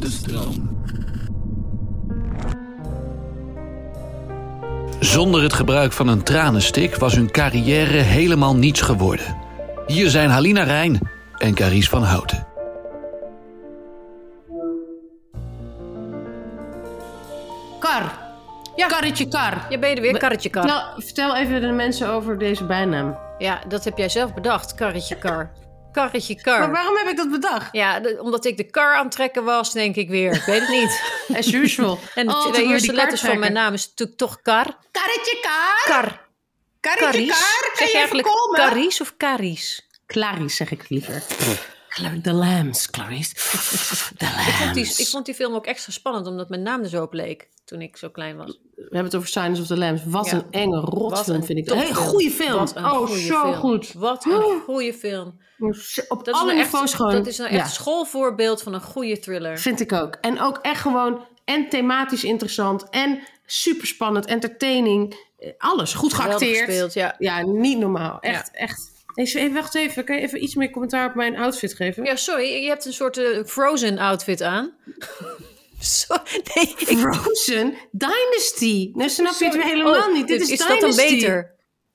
de stroom. Zonder het gebruik van een tranenstik was hun carrière helemaal niets geworden. Hier zijn Halina Rijn en Caries van Houten. Kar. Ja. Karretje kar. Ja, ben je er weer, karretje kar. Vertel, vertel even de mensen over deze bijnaam. Ja, dat heb jij zelf bedacht, karretje kar. Karretje Maar kar. waarom heb ik dat bedacht? Ja, de- omdat ik de kar aan het trekken was, denk ik weer. Ik weet het niet. As usual. En de, Oh, de eerste letters van mijn naam is natuurlijk toch kar. Karretje kar. Kar. Karretje kar. Kan Zeg je je even eigenlijk of Caries? Clarice zeg ik liever. De lambs, Clarice. De Ik vond, die, lambs. ik vond die film ook extra spannend, omdat mijn naam er zo op leek toen ik zo klein was. We hebben het over Silence of the Lambs. Wat Ja. een enge rotfilm vind ik. Een hele goede film. Wat een oh, goede zo film. goed. Wat een goede film. Op Dat alle is nou echt, niveaus gewoon. Dat is nou echt ja, schoolvoorbeeld van een goede thriller. vind ik ook. En ook echt gewoon en thematisch interessant en super spannend, entertaining. eh, Alles goed geacteerd. gespeeld, ja. Ja, niet normaal. Echt, echt. Even, wacht even. Kan je even iets meer commentaar op mijn outfit geven? Ja, sorry, je hebt een soort eh, Frozen outfit aan. Zo, nee, ik, Frozen Dynasty. Nee, snap je het sorry. helemaal Oh, niet. Dit is, is dat dan beter?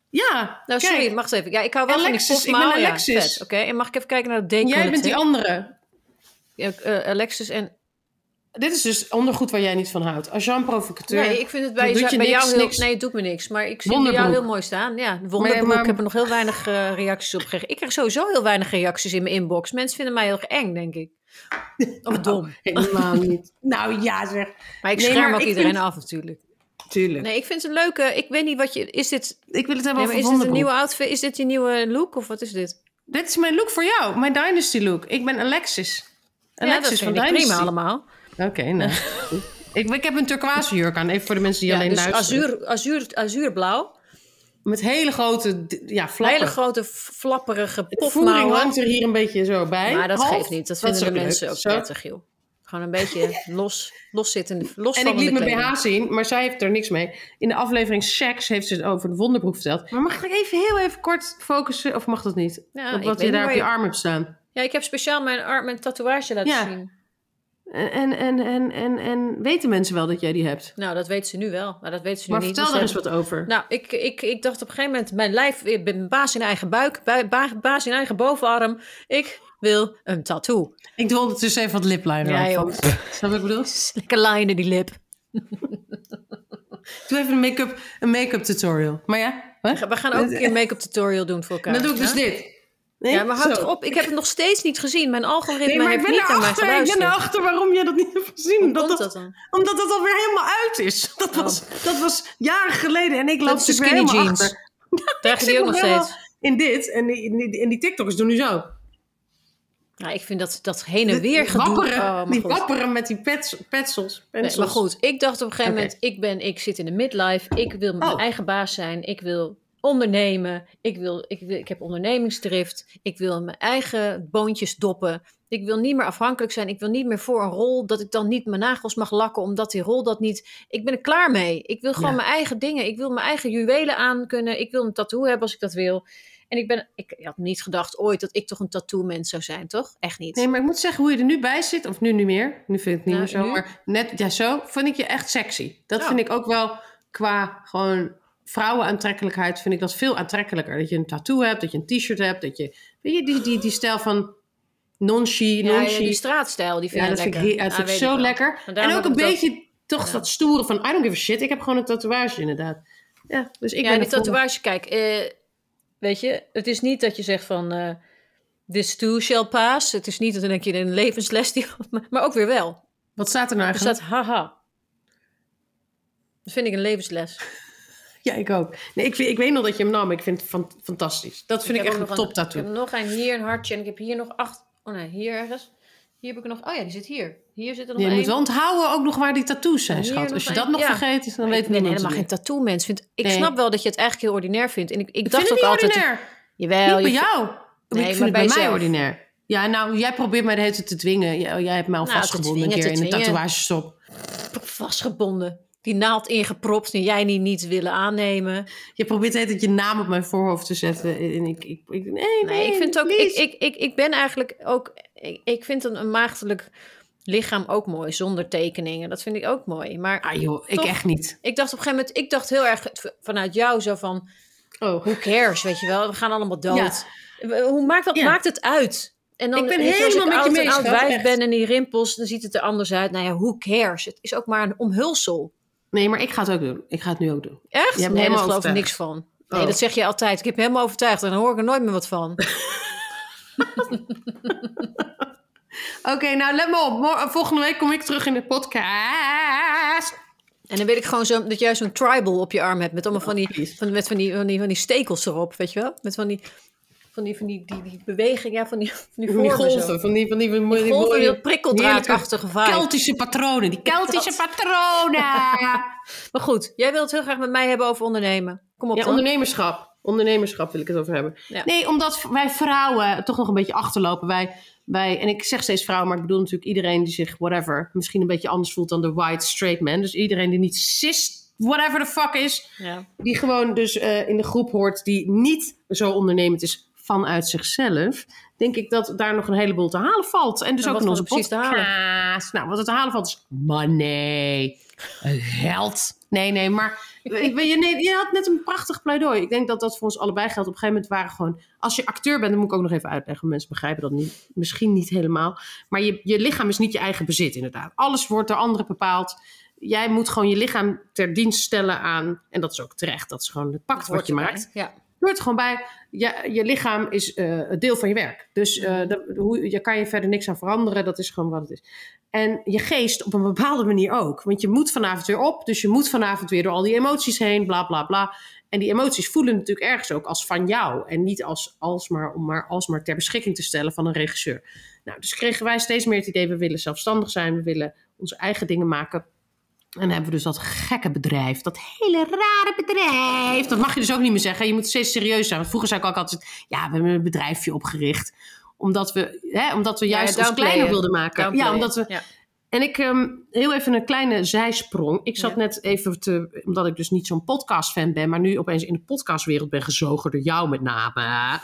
Ja. Nou, kijk. sorry, wacht even. Ja, ik hou wel Alexis, van ik die ben pofmouw. Ja, Alexis. Oké, en mag ik even kijken naar de Jij bent die andere. andere. Alexis en... Dit is dus ondergoed waar jij niet van houdt. Agent provocateur. Nee, ik vind het bij, je bij niks, jou heel... niks. Nee, het doet me niks. Maar ik zie bij jou heel mooi staan. Ja, de wonderbroek. maar- Ik heb er nog heel weinig eh, reacties op gekregen. Ik krijg sowieso heel weinig reacties in mijn inbox. Mensen vinden mij heel eng, denk ik. Of dom. Helemaal niet. Nou ja, zeg. Maar ik Nee, scherm maar ook ik iedereen vind- af natuurlijk. Tuurlijk. Nee, ik vind het een leuke... Ik weet niet wat je... Is dit... Ik wil het hebben Nee, maar over is dit een nieuwe outfit? Is dit je nieuwe look? Of wat is dit? Dit is mijn look voor jou. Mijn Dynasty look. Ik ben Alexis. Ja, Alexis dat van ik Dynasty. prima allemaal. Oké, nou. ik, ik heb een turquoise jurk aan. Even voor de mensen die Ja, alleen dus luisteren. azuur, azuur, azuurblauw. Met hele grote ja, Een flappen. hele grote flapperige De voering pofmouwen. hangt er hier een beetje zo bij. Maar dat Half. geeft niet. Dat vinden de leuk. mensen ook prettig, joh. Gewoon een beetje los, los zittende, los En ik liet mijn BH zien, maar zij heeft er niks mee. In de aflevering Sex heeft ze het over de wonderbroek verteld. Maar mag ik even heel even kort focussen, of mag dat niet? Ja, op wat je daar op je- arm hebt staan. Ja, ik heb speciaal mijn, arm, mijn tatoeage laten Ja. zien. En, en, en, en, en, en weten mensen wel dat jij die hebt? Nou, dat weten ze nu wel. Maar dat weten ze Maar nu niet. vertel dus er eens ze wat over. Nou, ik, ik, ik dacht op een gegeven moment... Mijn lijf, ik ben baas in eigen buik, ba- ba- baas in eigen bovenarm. Ik wil een tattoo. Ik doe ondertussen even wat lipliner Ja, op, joh. Snap je wat ik bedoel? Lekker linen die lip. Doe even een make-up een make tutorial. Maar ja? We gaan ook een keer een make-up tutorial doen voor elkaar. dan doe ik dus dit. Nee? Ja, maar houd op. Ik heb het nog steeds niet gezien. Mijn algoritme Nee, maar ik heeft niet naar mij erachter. Ik ben erachter waarom jij dat niet hebt gezien. Hoe Dat komt dat- dat dan? Omdat het alweer helemaal uit is. Dat, Oh. was, dat was jaren geleden en ik loop Dat er weer helemaal jeans. achter. Draag je die ook nog steeds? In dit en die, en die, die TikTokkers doen nu zo. Ja, ik vind dat, dat heen en weer gedoe. wapperen, Oh, die wapperen met die pets, petsels. Nee, maar goed, ik dacht op een gegeven moment, ik, ben, ik zit in de midlife, ik wil mijn Oh. eigen baas zijn, ik wil ondernemen, ik, wil, ik, wil, ik heb ondernemingsdrift, ik wil mijn eigen boontjes doppen, ik wil niet meer afhankelijk zijn, ik wil niet meer voor een rol dat ik dan niet mijn nagels mag lakken omdat die rol dat niet, ik ben er klaar mee. Ik wil gewoon Ja. mijn eigen dingen, ik wil mijn eigen juwelen aan kunnen, ik wil een tattoo hebben als ik dat wil. En ik, ben, ik had niet gedacht ooit dat ik toch een tattoo-mens zou zijn, toch? Echt niet. Nee, maar ik moet zeggen hoe je er nu bij zit, of nu niet meer. Nu vind ik het niet Nou, meer zo, nu? maar net ja, zo vind ik je echt sexy. Dat Ja. vind ik ook wel qua gewoon vrouwenaantrekkelijkheid vind ik dat veel aantrekkelijker. Dat je een tattoo hebt, dat je een t-shirt hebt, dat je weet je die, die, die stijl van non-chi, Ja, ja, die straatstijl, die vind Ja, ik dat vind ik, lekker. dat Ja, ik weet zo lekker. En ook een dat- beetje toch dat stoere van I don't give a shit. Ik heb gewoon een tatoeage inderdaad. Ja, dus ik ja, ben die er tatoeage, kijk, eh, weet je, het is niet dat je zegt van, eh this too shall pass. Het is niet dat dan denk je een levensles, die, maar ook weer wel. Wat staat er nou Er eigenlijk? staat haha. Dat vind ik een levensles. Ja, ik ook. Nee, ik, vind, ik weet nog dat je hem nam. Ik vind het fan- fantastisch. Dat vind ik, echt een top Ik tattoo. heb nog een hier, een hartje, en ik heb hier nog acht. Oh nee, hier ergens. Hier heb ik nog. Oh ja, die zit hier. Hier zit er nog Je één. moet wel onthouden ook nog waar die tattoos zijn, schat. Als je een- dat nog ja. vergeet, dan ik weet ben niemand helemaal geen tattoo mens. Vind, ik Nee. snap wel dat je het eigenlijk heel ordinair vindt. En ik, ik Ik dacht vind ook het niet altijd. ordinair. Jawel, niet bij je jou. Nee, ik vind maar het bij bij mij ordinair. Ja, nou, jij probeert mij de hele tijd te dwingen. Jij, jij hebt mij al Nou, vastgebonden een keer in een dwingen. tatoeagestop. vastgebonden. Die naald ingepropt en jij die niet willen aannemen. Je probeert hele tijd je naam op mijn voorhoofd te zetten. En ik, ik, ik, nee, nee, Nee, ik vind ook, ik, ik, ik, ik ben eigenlijk ook, ik, ik vind een, een maagdelijk lichaam ook mooi, zonder tekeningen. Dat vind ik ook mooi. Maar Ah joh, ik echt niet. ik dacht op een gegeven moment, ik dacht heel erg vanuit jou zo van, Oh. who cares, weet je wel? We gaan allemaal dood. Ja. Hoe maakt dat? Ja. Maakt het uit? En dan, Ik ben je, als helemaal ik met je mee, een oud wijf ben en die rimpels, dan ziet het er anders uit. Nou ja, who cares? Het is ook maar een omhulsel. Nee, maar ik ga het ook doen. Ik ga het nu ook doen. Echt? Je hebt nee, daar geloof ik niks van. Nee, Oh. dat zeg je altijd. Ik heb me helemaal overtuigd en dan hoor ik er nooit meer wat van. Oké, nou let me op. Mor- Volgende week kom ik terug in de podcast. En dan weet ik gewoon zo, dat jij zo'n tribal op je arm hebt. Met allemaal van die, van, met van die, van die, van die stekels erop, weet je wel? Met van die, van die, van die, die, die beweging, ja, van die, van die, Van die golven, van die, van die, van die, Die golven, mooie heel prikkeldraadachtige vibe. Keltische patronen. Die Keltische patronen. Maar goed, jij wilt het heel graag met mij hebben over ondernemen. Kom op Ja, dan. ondernemerschap. Ondernemerschap wil ik het over hebben. Ja. Nee, omdat wij vrouwen toch nog een beetje achterlopen. Wij, wij, en ik zeg steeds vrouwen, maar ik bedoel natuurlijk iedereen die zich, whatever, misschien een beetje anders voelt dan de white straight man. Dus iedereen die niet cis, whatever the fuck is, Ja. die gewoon dus eh, in de groep hoort, die niet zo ondernemend is vanuit zichzelf, denk ik dat daar nog een heleboel te halen valt. En dus Nou, ook in onze podcast. Nou, wat er te halen valt is money, geld. Nee, nee, maar ik je, nee, je had net een prachtig pleidooi. Ik denk dat dat voor ons allebei geldt. Op een gegeven moment waren gewoon, als je acteur bent, dan moet ik ook nog even uitleggen. Mensen begrijpen dat niet, misschien niet helemaal. Maar je, je lichaam is niet je eigen bezit, inderdaad. Alles wordt door anderen bepaald. Jij moet gewoon je lichaam ter dienst stellen aan, en dat is ook terecht, dat is gewoon het pact wat je maakt. Ja. Hoort gewoon bij. Je, je lichaam is eh een deel van je werk. Dus dat, hoe, je kan je verder niks aan veranderen. Dat is gewoon wat het is. En je geest op een bepaalde manier ook. Want je moet vanavond weer op. Dus je moet vanavond weer door al die emoties heen. Bla bla bla. En die emoties voelen natuurlijk ergens ook als van jou. En niet als, alsmaar, om maar alsmaar ter beschikking te stellen van een regisseur. Nou, dus kregen wij steeds meer het idee. We willen zelfstandig zijn. We willen onze eigen dingen maken. En dan hebben we dus dat gekke bedrijf. Dat hele rare bedrijf. Dat mag je dus ook niet meer zeggen. Je moet steeds serieus zijn. Want vroeger zei ik ook altijd... Ja, we hebben een bedrijfje opgericht. Omdat we, hè, omdat we juist ja, ons kleiner wilden maken. Ja, omdat we... Ja. En ik, ehm, heel even een kleine zijsprong. Ik zat Ja. net even te, omdat ik dus niet zo'n podcast-fan ben, maar nu opeens in de podcastwereld ben gezogen door jou met name.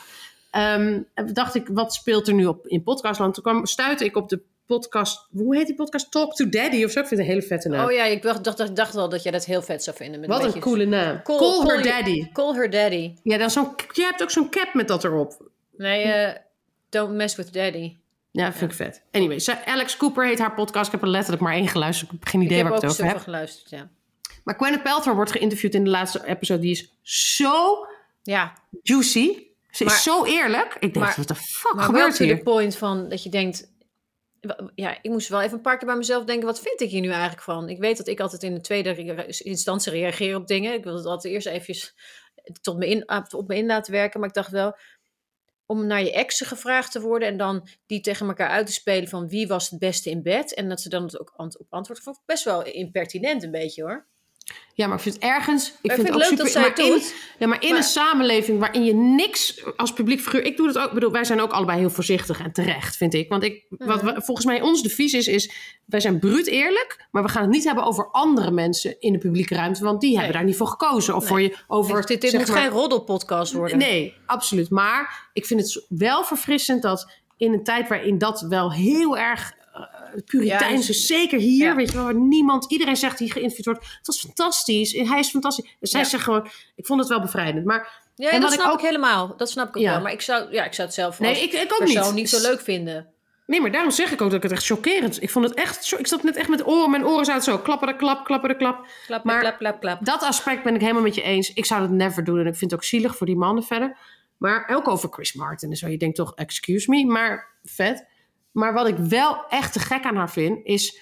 Ehm, dacht ik, wat speelt er nu op in podcastland? Toen kwam, stuitte ik op de podcast, hoe heet die podcast? Talk to Daddy of zo? Ik vind het een hele vette naam. Oh ja, ik dacht, dacht, dacht wel dat jij dat heel vet zou vinden. Met wat een beetje- coole naam. Call- Call, call her you- daddy. Call her daddy. Ja, dan zo'n, je hebt ook zo'n cap met dat erop. Nee, eh, don't mess with daddy. Ja, vind ik vet. Anyway, Alex Cooper heet haar podcast. Ik heb er letterlijk maar één geluisterd. Ik heb geen Ik idee heb waar ik het over zoveel heb. geluisterd, ja. Maar Gwyneth Paltrow wordt geïnterviewd in de laatste episode. Die is zo Ja, juicy. Ze Maar- is zo eerlijk. Ik dacht, maar- wat de fuck maar gebeurt to hier? the point van dat je denkt... Ja, ik moest wel even een paar keer bij mezelf denken... wat vind ik hier nu eigenlijk van? Ik weet dat ik altijd in de tweede instantie reageer op dingen. Ik wil het altijd eerst even tot me in, op me in laten werken. Maar ik dacht wel... om naar je exen gevraagd te worden... en dan die tegen elkaar uit te spelen van... wie was het beste in bed? En dat ze dan het ook op ik best wel impertinent een beetje hoor. Ja, maar ik vind het ergens... Ik ik vind vind het ook leuk dat super... zij maar in, doet. ja, maar in Maar- een samenleving waarin je niks als publiek figuur... Ik doe het ook... Ik bedoel, wij zijn ook allebei heel voorzichtig en terecht, vind ik. Want ik, wat we- volgens mij ons devies is, is... Wij zijn bruut eerlijk, maar we gaan het niet hebben over andere mensen in de publieke ruimte. Want die hebben daar niet voor gekozen. Of Nee. voor je over... dit moet maar- geen roddelpodcast worden. Nee, absoluut. Maar ik vind het wel verfrissend dat in een tijd waarin dat wel heel erg puriteins Ja, is, zeker hier, ja. weet je wel, waar niemand, iedereen zegt die geïnterviewd wordt, het was fantastisch, hij is fantastisch. Dus zij zegt gewoon, ik vond het wel bevrijdend. Maar Ja, En dat ik snap ik, ook- helemaal. Dat snap ik ook Ja. wel. Maar ik zou, ja, ik zou het zelf nee, als ik, ik ook persoon niet. zo leuk vinden. Nee, maar daarom zeg ik ook dat ik het echt chockerend. Ik vond het echt, ik zat net echt met oren, mijn oren zaten zo, klappen de klap, klappen de klap. Klap, Maar- klap, klap, klap. Dat aspect ben ik helemaal met je eens. Ik zou dat never doen en ik vind het ook zielig voor die mannen verder. Maar ook over Chris Martin zo. Je denkt toch, excuse me, maar vet. Maar wat ik wel echt te gek aan haar vind, is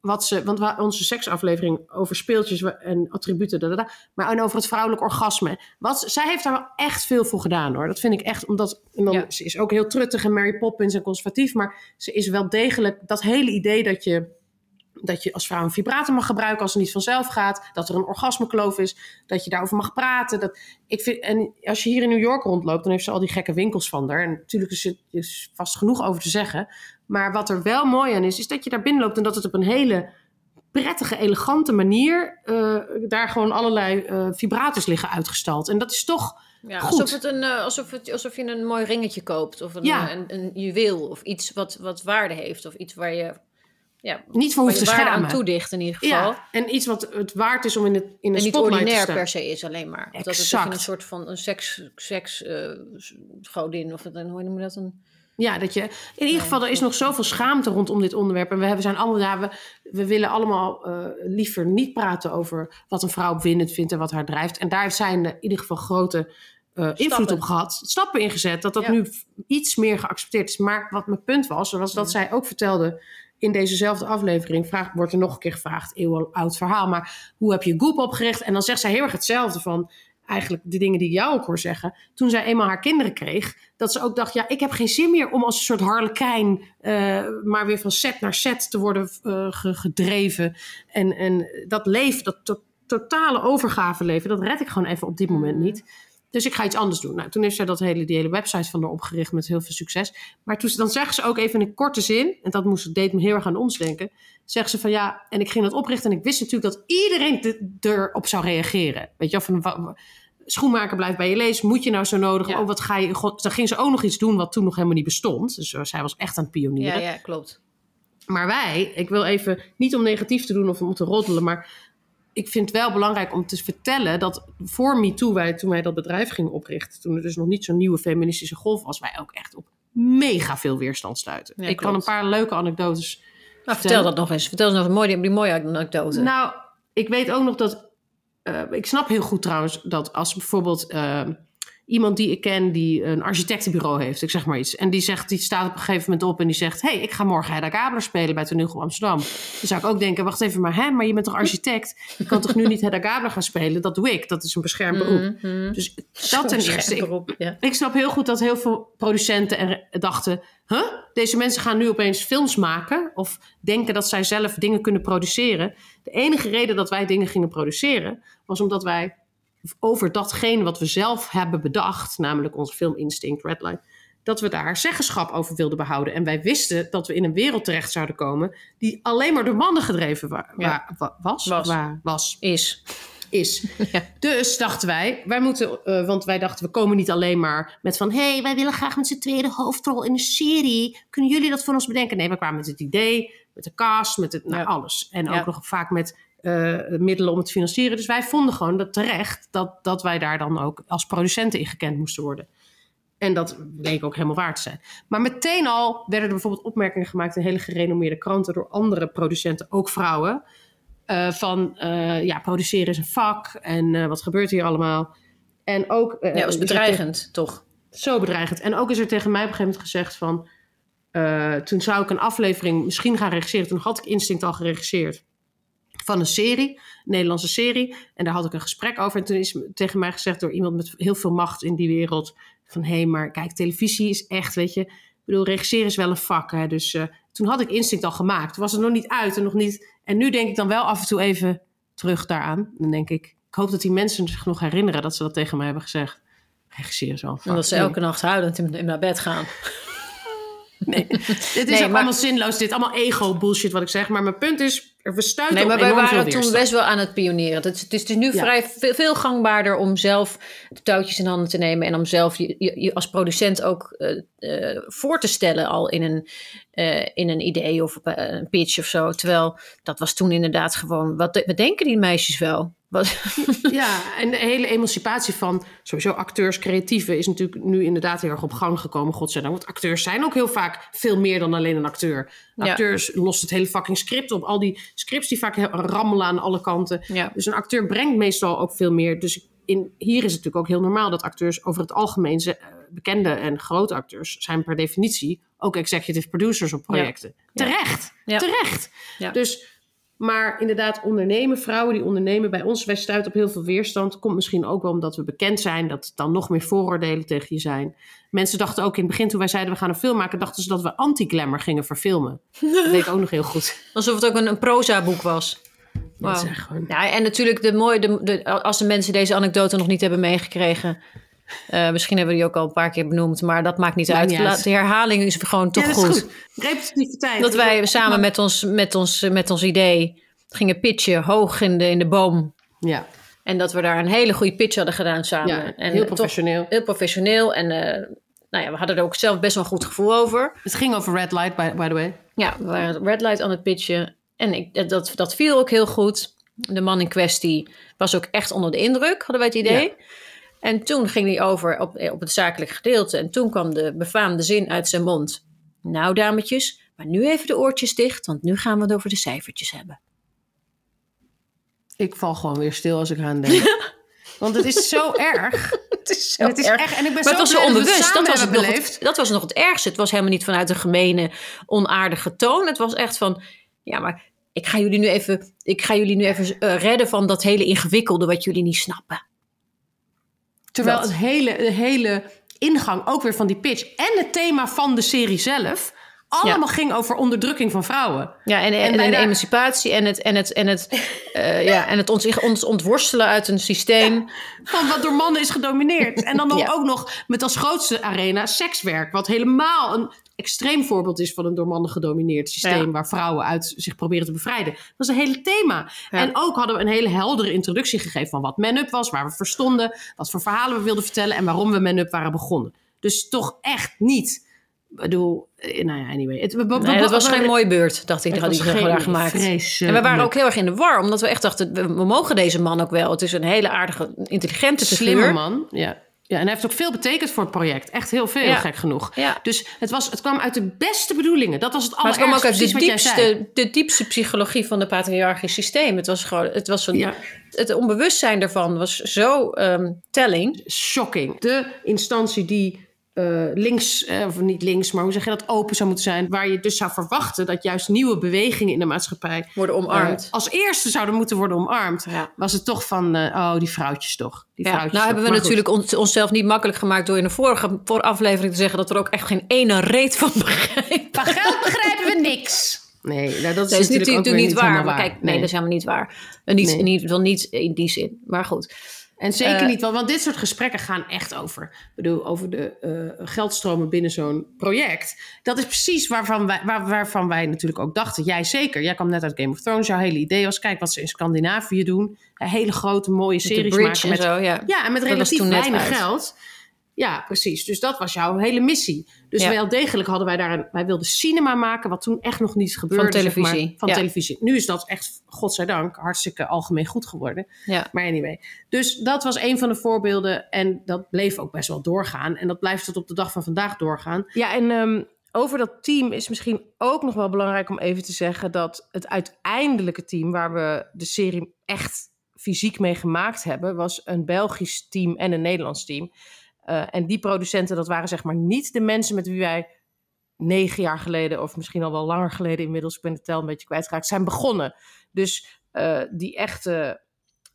wat ze... Want wa- onze seksaflevering over speeltjes en attributen, maar en over het vrouwelijk orgasme. Wat, zij heeft daar wel echt veel voor gedaan hoor. Dat vind ik echt, omdat... En dan, Ja. Ze is ook heel truttig en Mary Poppins en conservatief, maar ze is wel degelijk... Dat hele idee dat je dat je als vrouw een vibrator mag gebruiken als het niet vanzelf gaat. Dat er een orgasmekloof is. Dat je daarover mag praten. Dat, ik vind, en als je hier in New York rondloopt, dan heeft ze al die gekke winkels van daar. En natuurlijk is er is vast genoeg over te zeggen. Maar wat er wel mooi aan is, is dat je daar binnenloopt en dat het op een hele prettige, elegante manier eh, daar gewoon allerlei eh, vibrators liggen uitgestald. En dat is toch. Ja, Goed. alsof, het een, eh, alsof, het, alsof je een mooi ringetje koopt. Of een, Ja. een, een juweel. Of iets wat, wat waarde heeft. Of iets waar je ja, niet voor hoeft te waarde aan schamen. toedicht in ieder geval. Ja, en iets wat het waard is om in, het, in een en niet spotlight te ordinair staan. per se is alleen maar. Dat het dat een soort van een seks, seks eh, godin of het, hoe noem je dat? Een, Ja, dat je. In ieder geval, er is nog zoveel schaamte rondom dit onderwerp. En we hebben- zijn allemaal, ja, we, we willen allemaal eh, liever niet praten over wat een vrouw opwindend vindt en wat haar drijft. En daar zijn in ieder geval grote eh, invloed op gehad. Stappen ingezet, dat dat Ja. nu iets meer geaccepteerd is. Maar wat mijn punt was, was dat zij ook vertelde in dezezelfde aflevering, vraag, wordt er nog een keer gevraagd, eeuwenoud verhaal, maar hoe heb je Goop opgericht? En dan zegt zij heel erg hetzelfde van, eigenlijk de dingen die ik jou ook hoor zeggen. Toen zij eenmaal haar kinderen kreeg, dat ze ook dacht, ja, ik heb geen zin meer om als een soort harlekijn, eh, maar weer van set naar set te worden eh, ge- gedreven. En, en dat leven, dat to- totale overgave leven, dat red ik gewoon even op dit moment Mhm. niet. Dus ik ga iets anders doen. Nou, toen heeft zij dat hele, die hele website van haar opgericht met heel veel succes. Maar toen, dan zeggen ze ook even in een korte zin, en dat moest, deed me heel erg aan ons denken. Zeggen ze van ja, en ik ging dat oprichten en ik wist natuurlijk dat iedereen de- erop zou reageren. Weet je van schoenmaker blijft bij je lezen, moet je nou zo nodig? Ja. Oh, wat ga je? God, dan ging ze ook nog iets doen wat toen nog helemaal niet bestond. Dus eh, zij was echt aan het pionieren. ja, ja, klopt. Maar wij, ik wil even niet om negatief te doen of om te roddelen, maar ik vind het wel belangrijk om te vertellen dat voor MeToo, wij, toen wij dat bedrijf gingen oprichten, toen er dus nog niet zo'n nieuwe feministische golf was, wij ook echt op mega veel weerstand stuiten. Ja, ik kan een paar leuke anekdotes. Nou, vertel dat nog eens. Vertel eens nog een mooie, die mooie anekdote. Nou, ik weet ook nog dat. eh, ik snap heel goed trouwens dat als bijvoorbeeld eh, iemand die ik ken die een architectenbureau heeft, ik zeg maar iets, en die zegt, die staat op een gegeven moment op en die zegt: hey, ik ga morgen Hedda Gabler spelen bij Toneelgroep Amsterdam. Dan zou ik ook denken: wacht even, maar hè, maar je bent toch architect? Je kan toch nu niet Hedda Gabler gaan spelen? Dat doe ik. Dat is een beschermd beroep. Mhm. Dus dat ten eerste. Ik, ja. ik snap heel goed dat heel veel producenten er dachten: huh? deze mensen gaan nu opeens films maken of denken dat zij zelf dingen kunnen produceren. De enige reden dat wij dingen gingen produceren was omdat wij over datgene wat we zelf hebben bedacht, namelijk onze filminstinct Redline, dat we daar zeggenschap over wilden behouden. En wij wisten dat we in een wereld terecht zouden komen die alleen maar door mannen gedreven wa- Ja. wa- wa- was. Was. Wa- was Is. is. Ja. Dus dachten wij, wij moeten, eh, want wij dachten, we komen niet alleen maar met van, hé, hey, wij willen graag met z'n tweede hoofdrol in een serie. Kunnen jullie dat voor ons bedenken? Nee, we kwamen met het idee, met de cast, met het, nou, Ja. alles. En ook nog vaak met eh, middelen om het te financieren. Dus wij vonden gewoon dat terecht dat, dat wij daar dan ook als producenten in gekend moesten worden. En dat bleek ook helemaal waar te zijn. Maar meteen al werden er bijvoorbeeld opmerkingen gemaakt in hele gerenommeerde kranten door andere producenten, ook vrouwen. eh, van eh, ja, produceren is een vak en wat gebeurt hier allemaal. En ook. Ja, dat was bedreigend, toch? zo bedreigend. En ook is er tegen mij op een gegeven moment gezegd van. toen zou ik een aflevering misschien gaan regisseren. Toen had ik Instinct al geregisseerd. Van een serie, een Nederlandse serie. En daar had ik een gesprek over. En toen is tegen mij gezegd door iemand met heel veel macht in die wereld. Van hé, hey, maar kijk, televisie is echt, weet je. Ik bedoel, regisseren is wel een vak. Hè? Dus eh, toen had ik Instinct al gemaakt. Toen was het nog niet uit en nog niet. En nu denk ik dan wel af en toe even terug daaraan. Dan denk ik, ik hoop dat die mensen zich nog herinneren dat ze dat tegen mij hebben gezegd. Regisseren is wel een vak. En dat ze elke nacht huilend in, in naar bed gaan. Nee, dit is Nee, ook maar- allemaal zinloos. Dit allemaal ego bullshit wat ik zeg. Maar mijn punt is, we stuiten Nee, maar wij waren toen best wel aan het pionieren. Het is, het is, is nu Ja. vrij veel, veel gangbaarder om zelf de touwtjes in handen te nemen. En om zelf je, je, als producent ook eh, eh, voor te stellen al in een, eh, in een idee of een pitch of zo. Terwijl dat was toen inderdaad gewoon, wat, wat denken die meisjes wel? Ja, en de hele emancipatie van sowieso acteurs, creatieven... is natuurlijk nu inderdaad heel erg op gang gekomen, godzijdank. Want acteurs zijn ook heel vaak veel meer dan alleen een acteur. Ja. Acteurs lost het hele fucking script op. Al die scripts die vaak rammelen aan alle kanten. ja. Dus een acteur brengt meestal ook veel meer. Dus in, hier is het natuurlijk ook heel normaal dat acteurs over het algemeen... ze- eh, bekende en grote acteurs zijn per definitie... ook executive producers op projecten. Ja. Terecht, terecht. Dus... Maar inderdaad, ondernemen, vrouwen die ondernemen bij ons, wij stuiten op heel veel weerstand. Komt misschien ook wel omdat we bekend zijn, dat er dan nog meer vooroordelen tegen je zijn. Mensen dachten ook in het begin, toen wij zeiden we gaan een film maken, dachten ze dat we anti-glamour gingen verfilmen. Dat weet ik ook nog heel goed. Alsof het ook een, een proza boek was. Gewoon, Ja, en natuurlijk de mooie, de, de, als de mensen deze anekdote nog niet hebben meegekregen. Eh, misschien hebben we die ook al een paar keer benoemd, maar dat maakt niet uit. niet uit. Laat- De herhaling is gewoon toch ja, dat goed. Repetitiviteit. Dat wij samen met ons, met, ons, met ons idee gingen pitchen hoog in de, in de boom. Ja, En dat we daar een hele goede pitch hadden gedaan samen. ja en heel professioneel. heel professioneel. En eh, nou ja, we hadden er ook zelf best wel een goed gevoel over. Het ging over red light, by, by the way. Ja, we waren red light aan het pitchen. En ik, dat, dat viel ook heel goed. De man in kwestie was ook echt onder de indruk, hadden wij het idee. En toen ging hij over op, op het zakelijk gedeelte. En toen kwam de befaamde zin uit zijn mond. Nou, dametjes, maar nu even de oortjes dicht, want nu gaan we het over de cijfertjes hebben. Ik val gewoon weer stil als ik aan denk. Want het is zo erg. Het is En het is echt, en ik ben Maar zo het was zo onbewust. Dat was, het nog het, dat was nog het ergste. Het was helemaal niet vanuit een gemene, onaardige toon. Het was echt van, ja, maar ik ga jullie nu even, ik ga jullie nu even eh, redden van dat hele ingewikkelde wat jullie niet snappen. Terwijl Dat. het hele, de hele ingang ook weer van die pitch en het thema van de serie zelf allemaal ging over onderdrukking van vrouwen. Ja, en, en, de emancipatie en het, en het, en het, eh, ja, en het ons, ons ontworstelen uit een systeem. Van wat door mannen is gedomineerd. En dan Ja. ook nog met als grootste arena sekswerk. Wat helemaal een extreem voorbeeld is van een door mannen gedomineerd systeem. Ja. Waar vrouwen uit zich proberen te bevrijden. Dat was een hele thema. Ja. En ook hadden we een hele heldere introductie gegeven van wat Man-Up was. Waar we verstonden. Wat voor verhalen we wilden vertellen. En waarom we Man-Up waren begonnen. Dus toch echt niet. Ik bedoel, eh, nou ja, anyway. Het, Nee, dat was geen mooie beurt, dacht ik. Dat had ik daar gemaakt. En we waren ook heel erg in de war, omdat we echt dachten, we, we mogen deze man ook wel. Het is een hele aardige, intelligente slimme man. Ja. Ja, en hij heeft ook veel betekend voor het project. Echt heel veel, Ja. gek genoeg. Ja. Dus het, was, het kwam uit de beste bedoelingen. Dat was het Maar het kwam ook allerergste, uit de diepste, de diepste psychologie van het patriarchisch systeem. Het was gewoon, het was Ja. het onbewustzijn daarvan was zo ehm, telling. Shocking. De instantie die eh, links, eh, of niet links, maar hoe zeg je dat, open zou moeten zijn. Waar je dus zou verwachten dat juist nieuwe bewegingen in de maatschappij Worden omarmd. eh, als eerste zouden moeten worden omarmd. Ja. Was het toch van, eh, oh, die vrouwtjes toch. Die Ja, vrouwtjes nou hebben we natuurlijk ons, onszelf niet makkelijk gemaakt door in de vorige voor aflevering te zeggen dat er ook echt geen ene reet van begrepen. Van geld begrijpen we niks. Nee, nou, dat is Dat is natuurlijk, natuurlijk, ook weer niet waar. kijk, nee, Nee. dat is helemaal niet waar. En niet, Nee. in ieder geval niet in die zin. Maar goed. En zeker Eh, niet, want, want dit soort gesprekken gaan echt over. Ik bedoel, over de eh, geldstromen binnen zo'n project. Dat is precies waarvan wij, waar, waarvan wij natuurlijk ook dachten. Jij zeker. Jij kwam net uit Game of Thrones. Jouw hele idee was, kijk wat ze in Scandinavië doen. Een hele grote mooie series bridge maken. en Met, zo, ja. ja, en met relatief weinig uit. geld. Ja, precies. Dus dat was jouw hele missie. Dus Ja. wel degelijk hadden wij daar een... Wij wilden cinema maken, wat toen echt nog niet gebeurde. zeg televisie, maar, van ja. televisie. Nu is dat echt, godzijdank, hartstikke algemeen goed geworden. ja. Maar anyway. Dus dat was een van de voorbeelden. En dat bleef ook best wel doorgaan. En dat blijft tot op de dag van vandaag doorgaan. Ja, en ehm, over dat team is misschien ook nog wel belangrijk om even te zeggen... dat het uiteindelijke team waar we de serie echt fysiek mee gemaakt hebben... was een Belgisch team en een Nederlands team. Eh, en die producenten, dat waren zeg maar niet de mensen met wie wij negen jaar geleden... of misschien al wel langer geleden inmiddels, ik ben tel een beetje kwijtgeraakt... zijn begonnen. Dus eh, die echte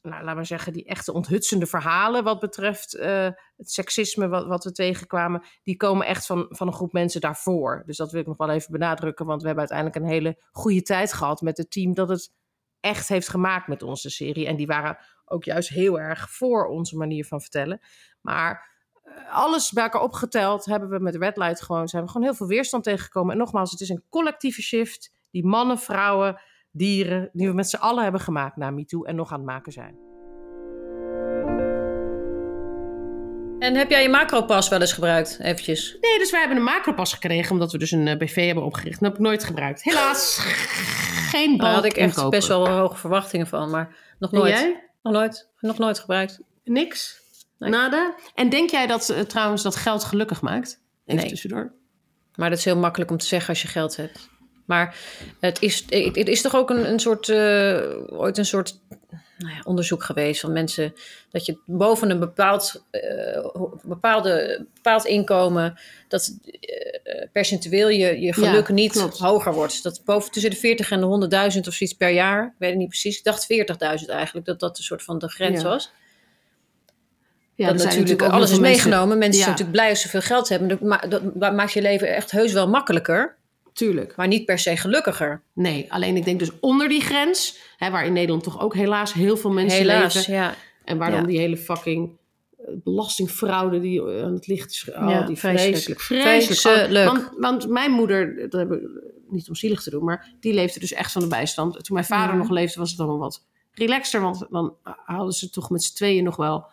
nou, laat maar zeggen, die echte onthutsende verhalen wat betreft eh, het seksisme wat, wat we tegenkwamen, die komen echt van, van een groep mensen daarvoor. Dus dat wil ik nog wel even benadrukken, want we hebben uiteindelijk een hele goede tijd gehad met het team dat het echt heeft gemaakt met onze serie. En die waren ook juist heel erg voor onze manier van vertellen. Maar alles bij elkaar opgeteld hebben we met Red Light gewoon, zijn we gewoon heel veel weerstand tegengekomen. En nogmaals, het is een collectieve shift die mannen, vrouwen, dieren, die we met z'n allen hebben gemaakt na MeToo en nog aan het maken zijn. En heb jij je macropas wel eens gebruikt? Eventjes. Nee, dus wij hebben een macropas gekregen omdat we dus een eh, BV hebben opgericht. Dat heb ik nooit gebruikt. Helaas, geen Daar bal had ik echt best wel hoge verwachtingen van, maar nog En nooit. jij? Nog nooit. Nog nooit gebruikt. Niks? Nee. Nada? En denk jij dat eh, trouwens dat geld gelukkig maakt? Even Nee. tussendoor. Maar dat is heel makkelijk om te zeggen als je geld hebt. Maar het is, het het is toch ook een, een soort, eh, ooit een soort nou ja, onderzoek geweest van mensen. Dat je boven een bepaald, eh, bepaalde, bepaald inkomen, dat eh, percentueel je, je geluk Ja, niet klopt. hoger wordt. Dat boven tussen de 40 en de 100.000 of zoiets per jaar. Ik weet het niet precies. Ik dacht 40.000 eigenlijk, dat dat een soort van de grens Ja. was. Ja, dat natuurlijk alles is mensen- meegenomen. Mensen zijn natuurlijk blij als ze veel geld hebben. Dat, ma- dat maakt je leven echt heus wel makkelijker. Tuurlijk. Maar niet per se gelukkiger. Nee, alleen ik denk dus onder die grens, hè, waar in Nederland toch ook helaas heel veel mensen Helaas, leven. ja. En waar dan Ja. die hele fucking eh, belastingfraude die eh, aan het licht is. Oh, Ja, die vreselijk. vreselijk. Vreselijk. Vreselijk. Want, want mijn moeder, dat heb ik niet om zielig te doen, maar die leefde dus echt van de bijstand. Toen mijn vader nog leefde, was het dan wel wat relaxter. Want dan hadden ze toch met z'n tweeën nog wel,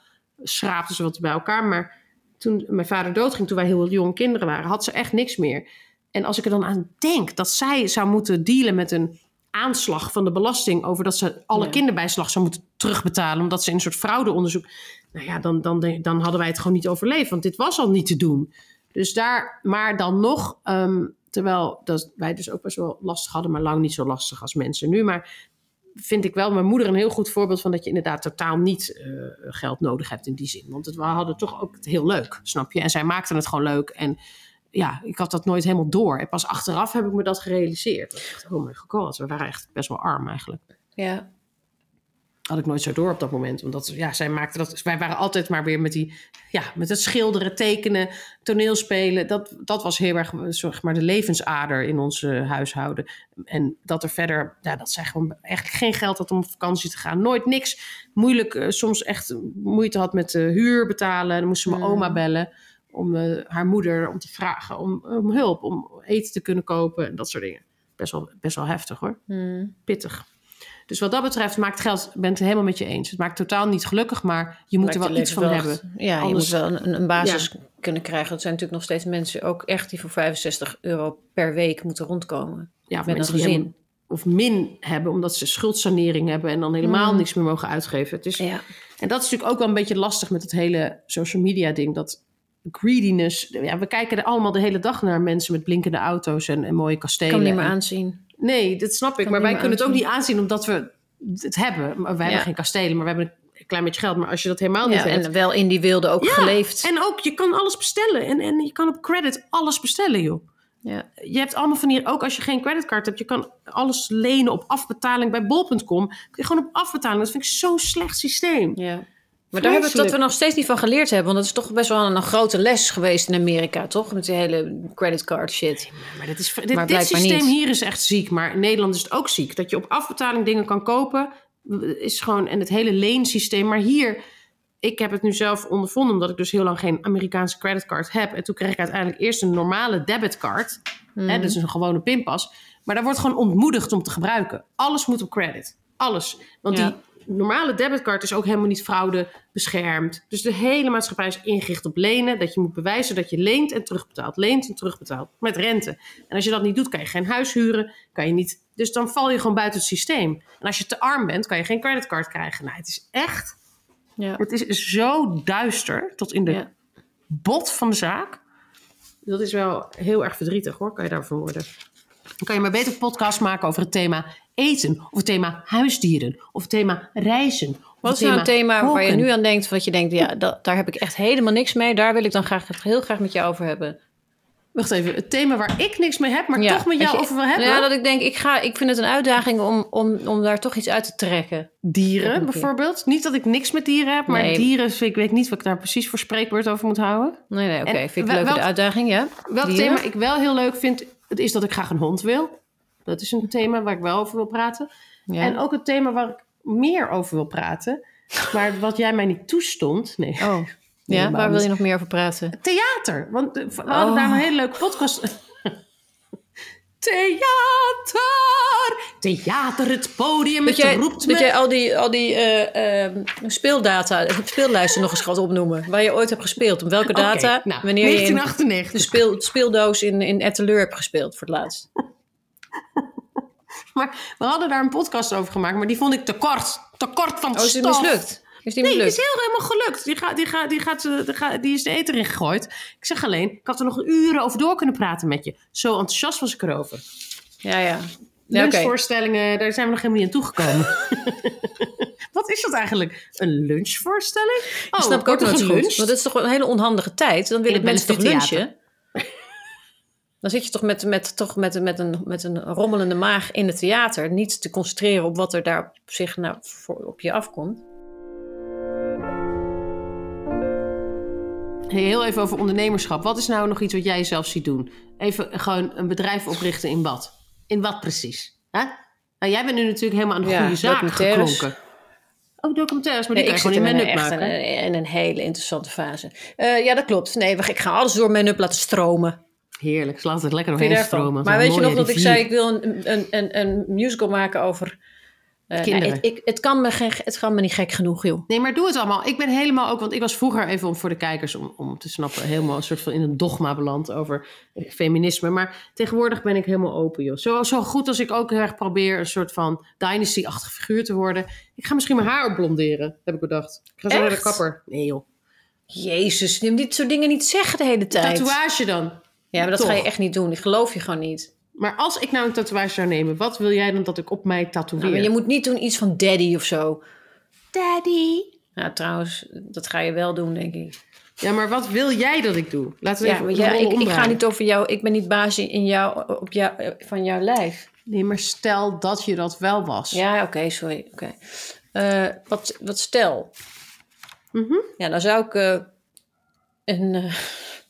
schraapten ze wat bij elkaar. Maar toen mijn vader doodging, toen wij heel jong kinderen waren, had ze echt niks meer. En als ik er dan aan denk dat zij zou moeten dealen met een aanslag van de belasting over dat ze alle Ja. kinderbijslag zou moeten terugbetalen, omdat ze in een soort fraudeonderzoek. Nou ja, dan, dan, dan hadden wij het gewoon niet overleefd, want dit was al niet te doen. Dus daar, maar dan nog, ehm, terwijl dat wij dus ook best wel lastig hadden, maar lang niet zo lastig als mensen nu. Maar vind ik wel mijn moeder een heel goed voorbeeld van dat je inderdaad totaal niet eh, geld nodig hebt in die zin. Want het, we hadden toch ook heel leuk, snap je? En zij maakten het gewoon leuk. En ja, ik had dat nooit helemaal door. En pas achteraf heb ik me dat gerealiseerd. Dat ik dacht, oh my god, we waren echt best wel arm eigenlijk. Ja. Had ik nooit zo door op dat moment. Omdat ja, zij maakte dat. Wij waren altijd maar weer met die. Ja, met het schilderen, tekenen, toneelspelen. Dat, dat was heel erg zeg maar, de levensader in ons huishouden. En dat er verder. Ja, dat zij gewoon eigenlijk geen geld had om op vakantie te gaan. Nooit niks. Moeilijk. eh, soms echt moeite had met de huur betalen. Dan moest ze mijn Hmm. oma bellen. Om eh, haar moeder om te vragen om, om hulp. Om eten te kunnen kopen. En dat soort dingen. Best wel, best wel heftig hoor Hmm. pittig. Dus wat dat betreft maakt geld, ik ben het helemaal met je eens. Het maakt totaal niet gelukkig, maar je moet Maakt er wel iets van wel hebben. Ja, Anders- je moet wel een, een basis kunnen krijgen. Dat zijn natuurlijk nog steeds mensen ook echt die voor 65 euro per week moeten rondkomen. Ja, of met een gezin. Of min hebben, omdat ze schuldsanering hebben en dan helemaal Mm. niks meer mogen uitgeven. Het is, Ja. En dat is natuurlijk ook wel een beetje lastig met het hele social media ding. Dat greediness. Ja, we kijken er allemaal de hele dag naar mensen met blinkende auto's en, en mooie Ik kastelen. kan het niet meer En- aanzien. Nee, dat snap ik. Kan Maar wij kunnen het ook niet aanzien omdat we het hebben. Maar wij hebben geen kastelen, maar we hebben een klein beetje geld. Maar als je dat helemaal niet Ja, hebt. en wel in die wilde ook Ja, geleefd. En ook, je kan alles bestellen. En, en je kan op credit alles bestellen, joh. Ja. Je hebt allemaal van hier, ook als je geen creditcard hebt, je kan alles lenen op afbetaling bij bol.com. Gewoon op afbetaling. Dat vind ik zo'n slecht systeem. ja. Maar daar hebben we het dat we nog steeds niet van geleerd hebben. Want dat is toch best wel een, een grote les geweest in Amerika, toch? Met die hele creditcard shit. Maar dit, is, dit, dit blijkbaar systeem niet. hier is echt ziek. Maar in Nederland is het ook ziek. Dat je op afbetaling dingen kan kopen, is gewoon. En het hele leensysteem. Maar hier, ik heb het nu zelf ondervonden, omdat ik dus heel lang geen Amerikaanse creditcard heb. En toen kreeg ik uiteindelijk eerst een normale debitcard. Hmm. Hè, dus een gewone pinpas. Maar daar wordt gewoon ontmoedigd om te gebruiken. Alles moet op credit. Alles. Want Ja. die normale debitcard is ook helemaal niet fraude beschermd. Dus de hele maatschappij is ingericht op lenen. Dat je moet bewijzen dat je leent en terugbetaalt. Leent en terugbetaalt. Met rente. En als je dat niet doet, kan je geen huis huren. Kan je niet, dus dan val je gewoon buiten het systeem. En als je te arm bent, kan je geen creditcard krijgen. Nou, het is echt... Ja. Het is zo duister tot in de Ja. bot van de zaak. Dat is wel heel erg verdrietig hoor, kan je daarvan worden. Dan kan je maar beter podcast maken over het thema eten. Of het thema huisdieren. Of het thema reizen. Wat is nou een thema waar je nu aan denkt, wat je denkt, ja, dat, daar heb ik echt helemaal niks mee. Daar wil ik dan graag heel graag met jou over hebben. Wacht even, het thema waar ik niks mee heb, maar Ja, toch met jou je- over wil hebben. Ja, dat ik denk, ik, ga, ik vind het een uitdaging om, om, om daar toch iets uit te trekken. Dieren bijvoorbeeld. Niet dat ik niks met dieren heb, maar Nee. dieren, dus ik weet niet wat ik daar precies voor spreekwoord over moet houden. Nee, nee, oké. Vind ik wel- leuk de uitdaging, ja. Welk Dieren? thema ik wel heel leuk vind, het is dat ik graag een hond wil. Dat is een thema waar ik wel over wil praten. Ja. En ook een thema waar ik meer over wil praten. Maar wat jij mij niet toestond. Nee. Oh, ja, waar wil je nog meer over praten? Theater. Want we hadden Oh. daar een hele leuke podcast. Theater! Theater, het podium, Dat het jij, roept dat me. jij al die, al die eh, eh, speeldata, speellijsten nog eens gaat opnoemen. Waar je ooit hebt gespeeld. Op welke data? nou, wanneer je in 1998. de speel, speeldoos in, in Etteleur hebt gespeeld voor het laatst. Maar we hadden daar een podcast over gemaakt, maar die vond ik te kort. Te kort van Oh, is het mislukt? Nee, het is heel helemaal gelukt. Die, gaat, die, gaat, die, gaat, die, gaat, die is de eten in gegooid. Ik zeg alleen, ik had er nog uren over door kunnen praten met je. Zo enthousiast was ik erover. Ja, ja. Ja. Lunchvoorstellingen, daar zijn we nog helemaal niet aan toegekomen. Wat is dat eigenlijk? Een lunchvoorstelling? Oh, Dat snap ik ook nooit goed. Want dat is toch een hele onhandige tijd. Dan willen mensen toch lunchen? Dan zit je toch, met, met, toch met, met, een, met een rommelende maag in het theater. Niet te concentreren op wat er daar op zich nou voor, op je afkomt. Hey, heel even over ondernemerschap. Wat is nou nog iets wat jij zelf ziet doen? Even gewoon een bedrijf oprichten in wat? In wat precies? Hè? Nou, jij bent nu natuurlijk helemaal aan de Ja, goede zaak documentaires. geklonken. Oh, documentaires, maar Nee, die ik gewoon in een, mijn echt maken. een, in een hele interessante fase. Eh, ja, dat klopt. Nee, wacht, ik ga alles door mijn up laten stromen. Heerlijk, laat het lekker doorheen stromen. Maar weet je nog dat ik zei, ik wil een, een, een, een musical maken over Eh, Kinderen. nou, het, ik, het, kan me het kan me niet gek genoeg, joh. Nee, maar doe het allemaal. Ik ben helemaal ook, want ik was vroeger even om voor de kijkers om, om te snappen, helemaal een soort van in een dogma beland over feminisme. Maar tegenwoordig ben ik helemaal open, joh. Zo, zo goed als ik ook heel erg probeer een soort van dynasty-achtig figuur te worden. Ik ga misschien mijn haar opblonderen, heb ik bedacht. Ik ga zo naar de Echt? kapper. Nee, joh. Jezus, neem dit soort dingen niet zeggen de hele tijd. Tatoeage dan. Ja, maar dat Toch. ga je echt niet doen. Ik geloof je gewoon niet. Maar als ik nou een tatoeage zou nemen, wat wil jij dan dat ik op mij tatoeëer? Nou, maar je moet niet doen iets van daddy of zo. Daddy. Nou, trouwens, dat ga je wel doen, denk ik. Ja, maar wat wil jij dat ik doe? Laten we Ja, even ja, ik, ik ga niet over jou. Ik ben niet baas in jou, op jou, van jouw lijf. Nee, maar stel dat je dat wel was. Ja, oké, sorry. Oké. Eh, wat, wat stel. Mhm. Ja, dan zou ik eh, een, eh,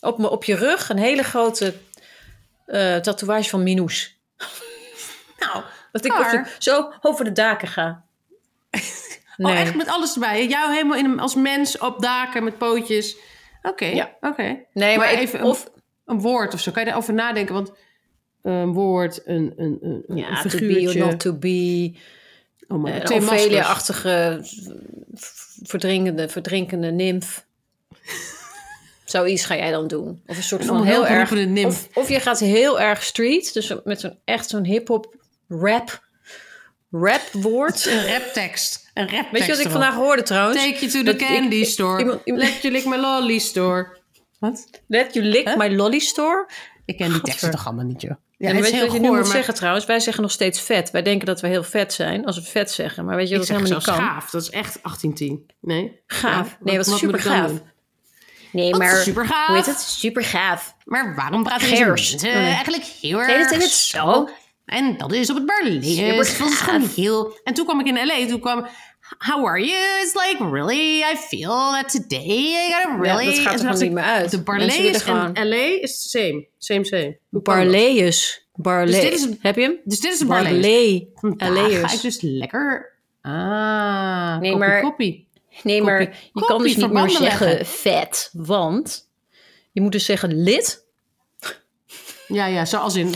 op, me, op je rug een hele grote eh, tatoeage van Minous. Nou, Dat ik over- zo over de daken ga. Oh, echt met alles erbij. Jou helemaal in, als mens op daken met pootjes. Oké, Ja. oké. Nee, maar, even een- of Een woord of zo. Kan je daarover nadenken? Want een woord, een, een, een, een ja, to be figuurtje. or not to be. oh my, Een. Ophelia-achtige v- verdrinkende, verdrinkende nimf. Zoiets ga jij dan doen. Of een soort van heel erg... Of, of je gaat heel erg street. Dus met zo'n echt zo'n hip-hop rap, rap woord. Een raptekst. Een raptekst. Weet je wat ik vandaag hoorde trouwens? Take you to the candy ik- store. iemand- iemand- Let you lick my lolly store. Wat? Let you lick Huh? my lolly store. Ik ken die teksten Gadver. toch allemaal niet, joh. Ja, het en is weet je wat je nu moet maar zeggen trouwens? Wij zeggen nog steeds vet. Wij denken dat we heel vet zijn als we vet zeggen. Maar weet je Ik dat zeg helemaal niet kan? gaaf. Dat is echt 1810. Nee? Gaaf. Ja, nee, wat, moet super gaaf. Nee, Wat maar super gaaf. hoe heet het? Super gaaf. Maar waarom praten deze mensen Oh, nee. eigenlijk heel erg in het zo? En dat is op het Berlijn. Dat is gewoon heel... En toen kwam ik in L.A. Toen kwam... How are you? It's like, really? I feel that today I got a really... Ja, dat gaat er gewoon niet meer uit. De gewoon- en L.A. is same. Same, same. Dat? Barleus. Barle. Dus dit is een- Heb je hem? Dus dit is een. Vandaag Aleus. ga ik dus lekker... Ah, Nee, koppie, maar- koppie. Nee, maar je kan dus niet meer zeggen leggen. vet. Want je moet dus zeggen lid. Ja, ja, zoals in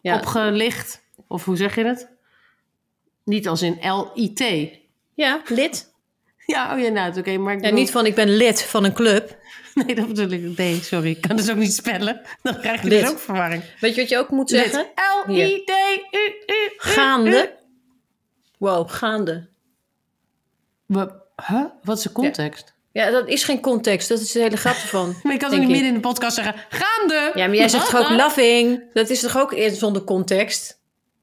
Ja, opgelicht. Of hoe zeg je het? Niet als in L-I-T. ja lid. Ja, oh ja, nou, oké. maar ik Ja, bedoel- niet van ik ben lid van een club. Nee, dat bedoel ik. Nee, sorry. Ik kan dus ook niet spellen. Dan krijg je Lid. dus ook verwarring. Weet je wat je ook moet zeggen? L-I-D-U-U. Gaande. Wow, gaande. We- Huh? Wat is de context? Ja, dat is geen context. Dat is de hele grap ervan. Maar ik kan toch niet midden in de podcast zeggen... Gaande! Ja, maar jij zegt toch ook loving? Dat is toch ook zonder context?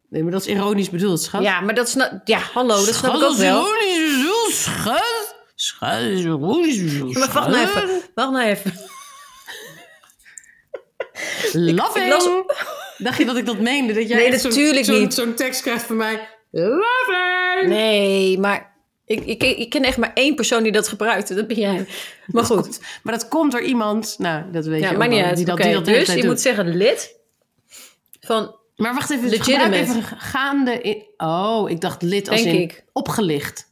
Nee, maar dat is ironisch bedoeld, schat. Ja, maar dat snap... Ja, hallo, dat snap ik ook wel. is ironisch bedoeld, schat. Schat, is ironisch bedoeld, Maar wacht nou even. Wacht nou even. Loving! Las- Dacht je dat ik dat meende? Dat jij Nee, natuurlijk zo'n- niet. Zo'n tekst krijgt van mij. Loving! Nee, maar... Ik, ik, ik ken echt maar één persoon die dat gebruikt. Dat ben jij. Maar goed. Maar dat komt door iemand... Nou, dat weet Ja, je maakt niet uit. Die dat, die hele dus je doet. moet zeggen lid van... Maar wacht even, Legitimate. even gaande in... Oh, ik dacht lid als Denk in ik. opgelicht.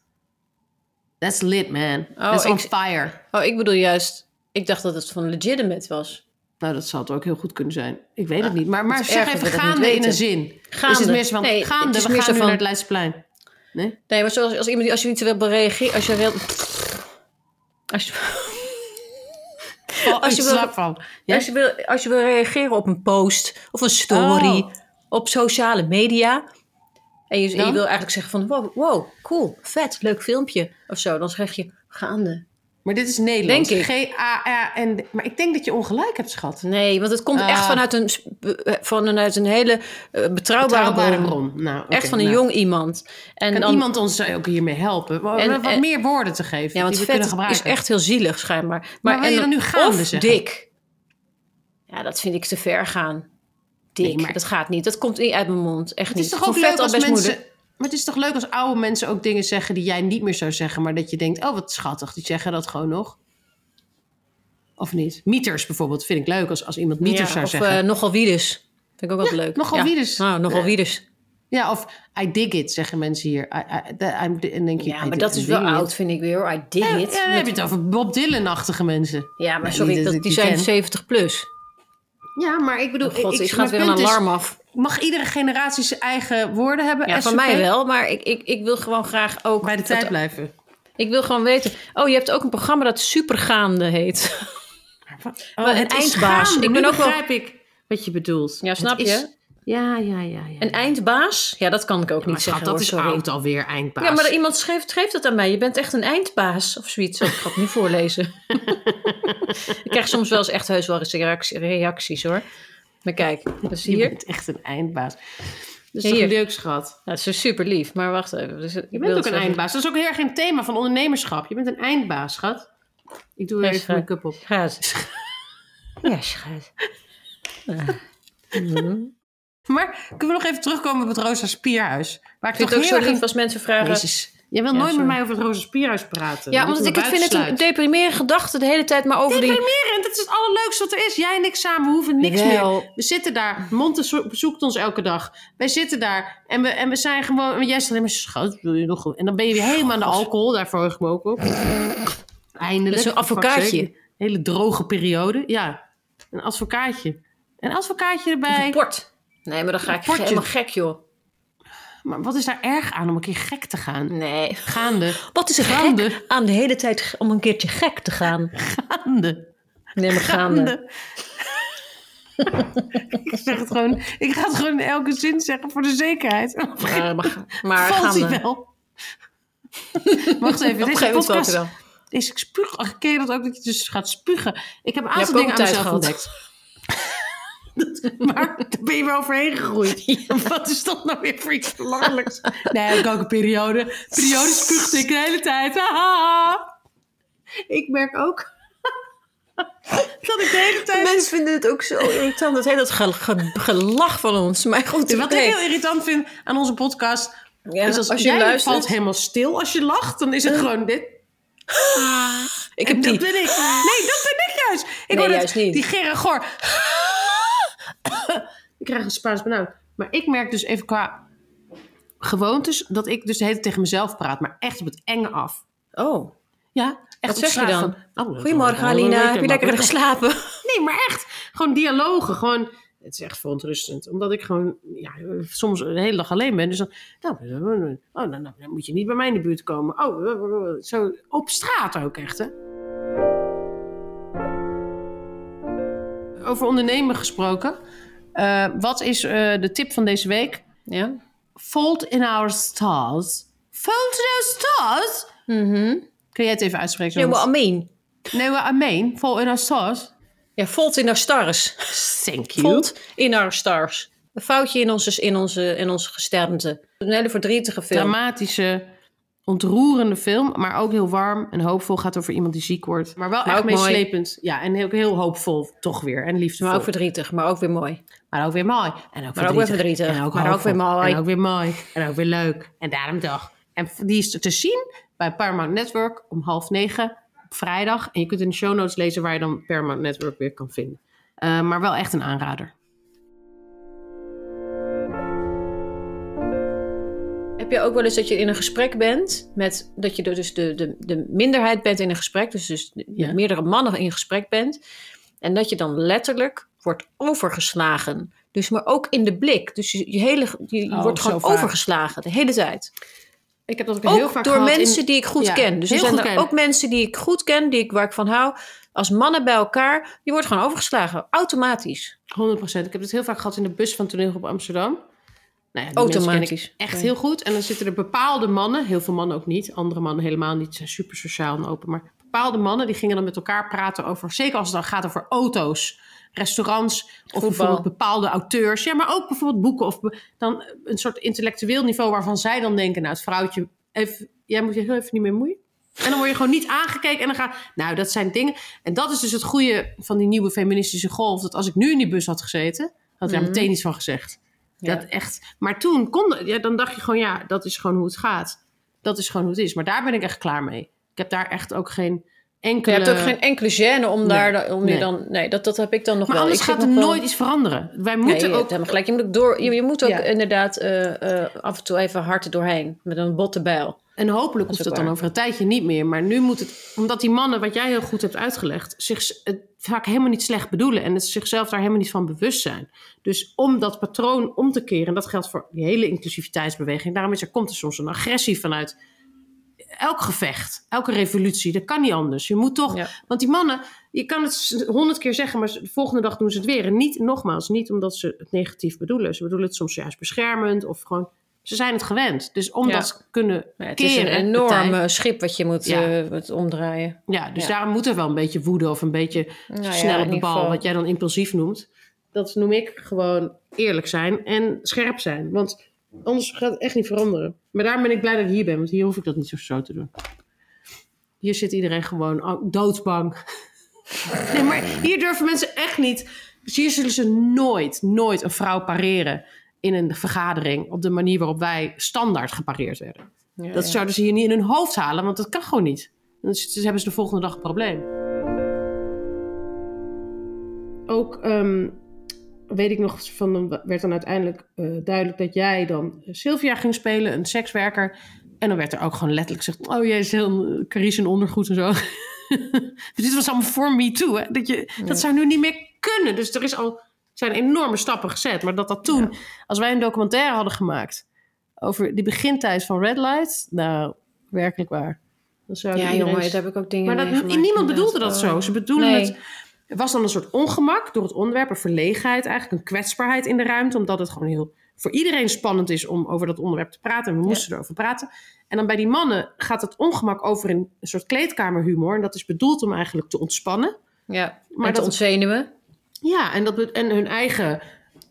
That's lit, man. Oh, That's on ik- fire. Oh, ik bedoel juist... Ik dacht dat het van legitimate was. Nou, dat zou het ook heel goed kunnen zijn. Ik weet het niet. Maar, maar zeg even gaande in een zin. Gaande. Is het meer zo van, Nee, het gaande, we gaan zo nu van- naar het Leidseplein. Nee? Nee, maar zoals als iemand die, als je iets wil reageren, als je wil, als je, Als je wil-. Ja? als je wil, als je wil reageren op een post of een story Oh. op sociale media en je, en je Dan? wil eigenlijk zeggen van wow, wow, cool, vet, leuk filmpje of zo, dan zeg je gaande. Maar dit is Nederlands. Denk ik. G-A-A-N. Maar ik denk dat je ongelijk hebt, schat. Nee, want het komt Ah. echt vanuit een, eh, vanuit een hele eh, betrouwbare, Betrouwbare bron. bron. Nou, Echt van een nou. jong iemand. En Kan dan, iemand ons ook hiermee helpen? En- wat en- meer woorden te geven Ja, want die we vet is echt heel zielig schijnbaar. Maar, en je dan nu gaande of zeggen? dik. Ja, dat vind ik te ver gaan. Dik, Nee, maar- dat gaat niet. Dat komt niet uit mijn mond. Echt Het niet. is toch ook leuk als mensen... moeilijk. Maar het is toch leuk als oude mensen ook dingen zeggen die jij niet meer zou zeggen, maar dat je denkt, oh wat schattig, die zeggen dat gewoon nog. Of niet? Mieters bijvoorbeeld vind ik leuk als, als iemand mieters Ja, zou of zeggen. eh, nogal wiedes. Vind ik ook altijd leuk. nogal ja. Nou, nogal Eh, wiedes. ja, of I dig it, zeggen mensen hier. I, I, the- I'm, en denk je, Ja, I maar dat is wel it. oud, vind ik weer. hoor. I dig Ja, it. ja, dan heb je het over Bob Dylan-achtige mensen. ja, maar sorry, niet dat die die zijn ken. 70 plus. Ja, maar ik bedoel... Oh God, ik, gaat weer een is- alarm af. Mag iedere generatie zijn eigen woorden hebben? Ja, van mij wel, maar ik, ik, ik wil gewoon graag ook... Bij de tijd blijven. Ik wil gewoon weten... Oh, je hebt ook een programma dat Supergaande heet. Oh, een eindbaas. Ik ben Nu ook wel- begrijp ik wat je bedoelt. Ja, Het snap is- je? Ja, ja, ja. ja. Een eindbaas? Ja, dat kan ik ook niet zeggen dat hoor, is sorry. oud alweer, eindbaas. Ja, maar iemand schreef, schreef dat aan mij. Je bent echt een eindbaas of zoiets. Oh, ik ga het niet voorlezen. ik krijg soms wel eens echt heus wel eens reactie- reacties hoor. Maar kijk, dus Je hier. bent echt een eindbaas. Dat is Ja, toch hier. leuk, schat? Nou, dat is zo super lief. Maar wacht even. Dus, Je bent ook een eindbaas. Dat is ook heel erg een thema van ondernemerschap. Je bent een eindbaas, schat. Ik doe even schat. mijn cup op. Gaat. Ja, schat. Mhm. Maar kunnen we nog even terugkomen op het Rosa Spierhuis? Waar ik Ik vind toch het ook zo heel erg lief als mensen vragen... Jezus. Jij wil Ja, nooit sorry. met mij over het Rosa Spierhuis praten. Ja, omdat ik het vind het een deprimerende gedachte de hele tijd maar over die... Deprimerend, dat is het allerleukste wat er is. Jij en ik samen hoeven niks Wel. meer. We zitten daar. Monte zo- bezoekt ons elke dag. Wij zitten daar en we, en we zijn gewoon... en Jij zegt alleen maar, schat, wil je nog... En dan ben je weer helemaal aan de alcohol. Daar verheug ik me ook op. Eindelijk. Een advocaatje. Hele droge periode. Ja, een advocaatje. Een advocaatje erbij. Een port. Nee, maar dan ga ik helemaal gek, joh. Maar wat is daar erg aan om een keer gek te gaan? Nee. Gaande. Wat is er Gaande. gek aan de hele tijd om een keertje gek te gaan? Gaande. Nee, maar gaande. ik zeg het gewoon. Ik ga het gewoon in elke zin zeggen voor de zekerheid. Maar, maar, maar Valt hij gaande. wel? Wacht even, deze hij podcast. Deze ik spuug. Ken je dat ook dat je dus gaat spugen? Ik heb een aantal dingen aan mezelf ontdekt. Dat- maar daar ben je wel overheen gegroeid. Wat is dat nou weer voor iets belangrijks? Nee, ik ook een periode. Periode spuugde ik de hele tijd. Haha. Ik merk ook dat ik de hele tijd... Mensen vinden het ook zo irritant. Dat hele dat ge- ge- gelach van ons. Maar goed, Wat ik heel irritant vind aan onze podcast... Ja, is als, als je jij luistert. valt helemaal stil als je lacht. Dan is het gewoon dit. Ik En heb dat die. ben ik. Nee, dat ben ik juist. Ik Nee, hoor dat- juist niet. Die Gerard Goor. ik krijg een Spaans benauwd. Maar ik merk dus even qua gewoontes... dat ik dus de hele tijd tegen mezelf praat. Maar echt op het enge af. Oh, Ja, echt wat zeg je dan? van, oh, Goedemorgen Alina, heb je lekker geslapen? Nee, maar echt. Gewoon dialogen. Gewoon, het is echt verontrustend. Omdat ik gewoon ja, soms de hele dag alleen ben. Dus dan, nou, oh, nou, nou, dan moet je niet bij mij in de buurt komen. Oh, zo op straat ook echt, hè. Over ondernemen gesproken. Eh, wat is eh, de tip van deze week? Ja. Fault in our stars. Fault in our stars? Mhm. Kun jij het even uitspreken? Maar Jonas? Amin. Nee, maar Amen. Fault in our stars. Ja, fault in our stars. Thank you. Fault in our stars. Een foutje in onze, in onze, in onze gesternte. Een hele verdrietige film. dramatische, ontroerende film. Maar ook heel warm en hoopvol. Gaat over iemand die ziek wordt. Maar wel Maar echt ook meeslepend. Ja, en heel, heel hoopvol toch weer. En liefdevol. maar ook verdrietig, maar ook weer mooi. Maar ook weer mooi. En ook Maar ook weer verdrietig. En ook Maar ook weer mooi. En ook weer mooi. En ook weer leuk. En daarom toch. En die is te zien bij Paramount Network om half negen op vrijdag. En je kunt in de show notes lezen waar je dan Paramount Network weer kan vinden. Eh, maar wel echt een aanrader. Heb je ook wel eens dat je in een gesprek bent met dat je dus de, de, de minderheid bent in een gesprek, dus, dus met Ja. meerdere mannen in gesprek bent, en dat je dan letterlijk wordt overgeslagen. Dus maar ook in de blik. Dus je, je hele, je, je Oh, wordt gewoon vaak. overgeslagen de hele tijd. Ik heb dat ook, Ook heel vaak door gehad in- mensen die ik goed Ja, ken. Dus er zijn er ken. ook mensen die ik goed ken, die ik, waar ik van hou. Als mannen bij elkaar, je wordt gewoon overgeslagen. Automatisch. 100%. Ik heb het heel vaak gehad in de bus van toneel op Amsterdam. Nou ja, Automatisch. echt heel goed. En dan zitten er bepaalde mannen, heel veel mannen ook niet. Andere mannen helemaal niet, zijn super sociaal en open. Maar bepaalde mannen die gingen dan met elkaar praten over... Zeker als het dan gaat over auto's, restaurants... of bijvoorbeeld bepaalde auteurs. Ja, maar ook bijvoorbeeld boeken. Of dan een soort intellectueel niveau waarvan zij dan denken... nou, het vrouwtje, even, jij moet je heel even niet meer moeien. En dan word je gewoon niet aangekeken en dan ga nou, dat zijn dingen. En dat is dus het goede van die nieuwe feministische golf. Dat als ik nu in die bus had gezeten, had ik daar Mhm. meteen iets van gezegd. Ja. Dat echt. Maar toen kon, ja, dan dacht je gewoon, ja, dat is gewoon hoe het gaat. Dat is gewoon hoe het is. Maar daar ben ik echt klaar mee. Ik heb daar echt ook geen Je enkele. hebt ook geen enkele gêne om Nee. daar om Nee. je dan. Nee, dat, dat heb ik dan nog Maar wel. anders Ik gaat er wel- nooit iets veranderen. Wij Nee, moeten je ook. helemaal gelijk. Je moet ook door. Je, je moet ook Ja. inderdaad eh, eh, af en toe even hard doorheen met een botte bijl. En hopelijk Dat hoeft ook dan over een tijdje niet meer. Maar nu moet het, omdat die mannen, wat jij heel goed hebt uitgelegd, zich het vaak helemaal niet slecht bedoelen en het zichzelf daar helemaal niet van bewust zijn. Dus om dat patroon om te keren, en dat geldt voor die hele inclusiviteitsbeweging, daarom is er, komt er soms een agressie vanuit elk gevecht, elke revolutie. Dat kan niet anders. Je moet toch, Ja. want die mannen, je kan het honderd keer zeggen, maar de volgende dag doen ze het weer. En niet, nogmaals, niet omdat ze het negatief bedoelen. Ze bedoelen het soms juist beschermend of gewoon, ze zijn het gewend. Dus om Ja. dat kunnen Ja, het keren. is een de enorm tijd- eh, schip wat je moet, Ja. eh, omdraaien. Ja, dus daarom moet er wel een beetje woede of een beetje Nou snel op de bal, geval- wat jij dan impulsief noemt. Dat noem ik gewoon eerlijk zijn en scherp zijn. Want anders gaat het echt niet veranderen. Maar daarom ben ik blij dat ik hier ben, want hier hoef ik dat niet zo, zo te doen. Hier zit iedereen gewoon doodsbang. nee, maar hier durven mensen echt niet. Dus hier zullen ze nooit, nooit een vrouw pareren in een vergadering op de manier waarop wij standaard gepareerd werden. Ja, Dat ja. zouden ze hier niet in hun hoofd halen, want dat kan gewoon niet. Dan hebben ze de volgende dag een probleem. Ook ehm, weet ik nog, van, werd dan uiteindelijk eh, duidelijk dat jij dan Sylvia ging spelen, een sekswerker. En dan werd er ook gewoon letterlijk gezegd: Oh, jij is heel Carice in ondergoed en zo. Dit was allemaal voor me too. Hè? Dat, je, Ja. dat zou nu niet meer kunnen. Dus er is al, zijn enorme stappen gezet. Maar dat dat toen, als wij een documentaire hadden gemaakt over die begintijd van Red Light, nou, werkelijk waar. Dan zou Ja, jongen, daar heb ik ook dingen maar dat, niemand bedoelde dat zo. Oh. Ze bedoelen Nee. het. Er was dan een soort ongemak door het onderwerp, een verlegenheid eigenlijk, een kwetsbaarheid in de ruimte, omdat het gewoon heel voor iedereen spannend is om over dat onderwerp te praten. En we moesten erover praten. En dan bij die mannen gaat het ongemak over in een soort kleedkamerhumor. En dat is bedoeld om eigenlijk te ontspannen. Ja, Maar maar te dat- ontzenuwen. Ja, en, dat, en hun eigen,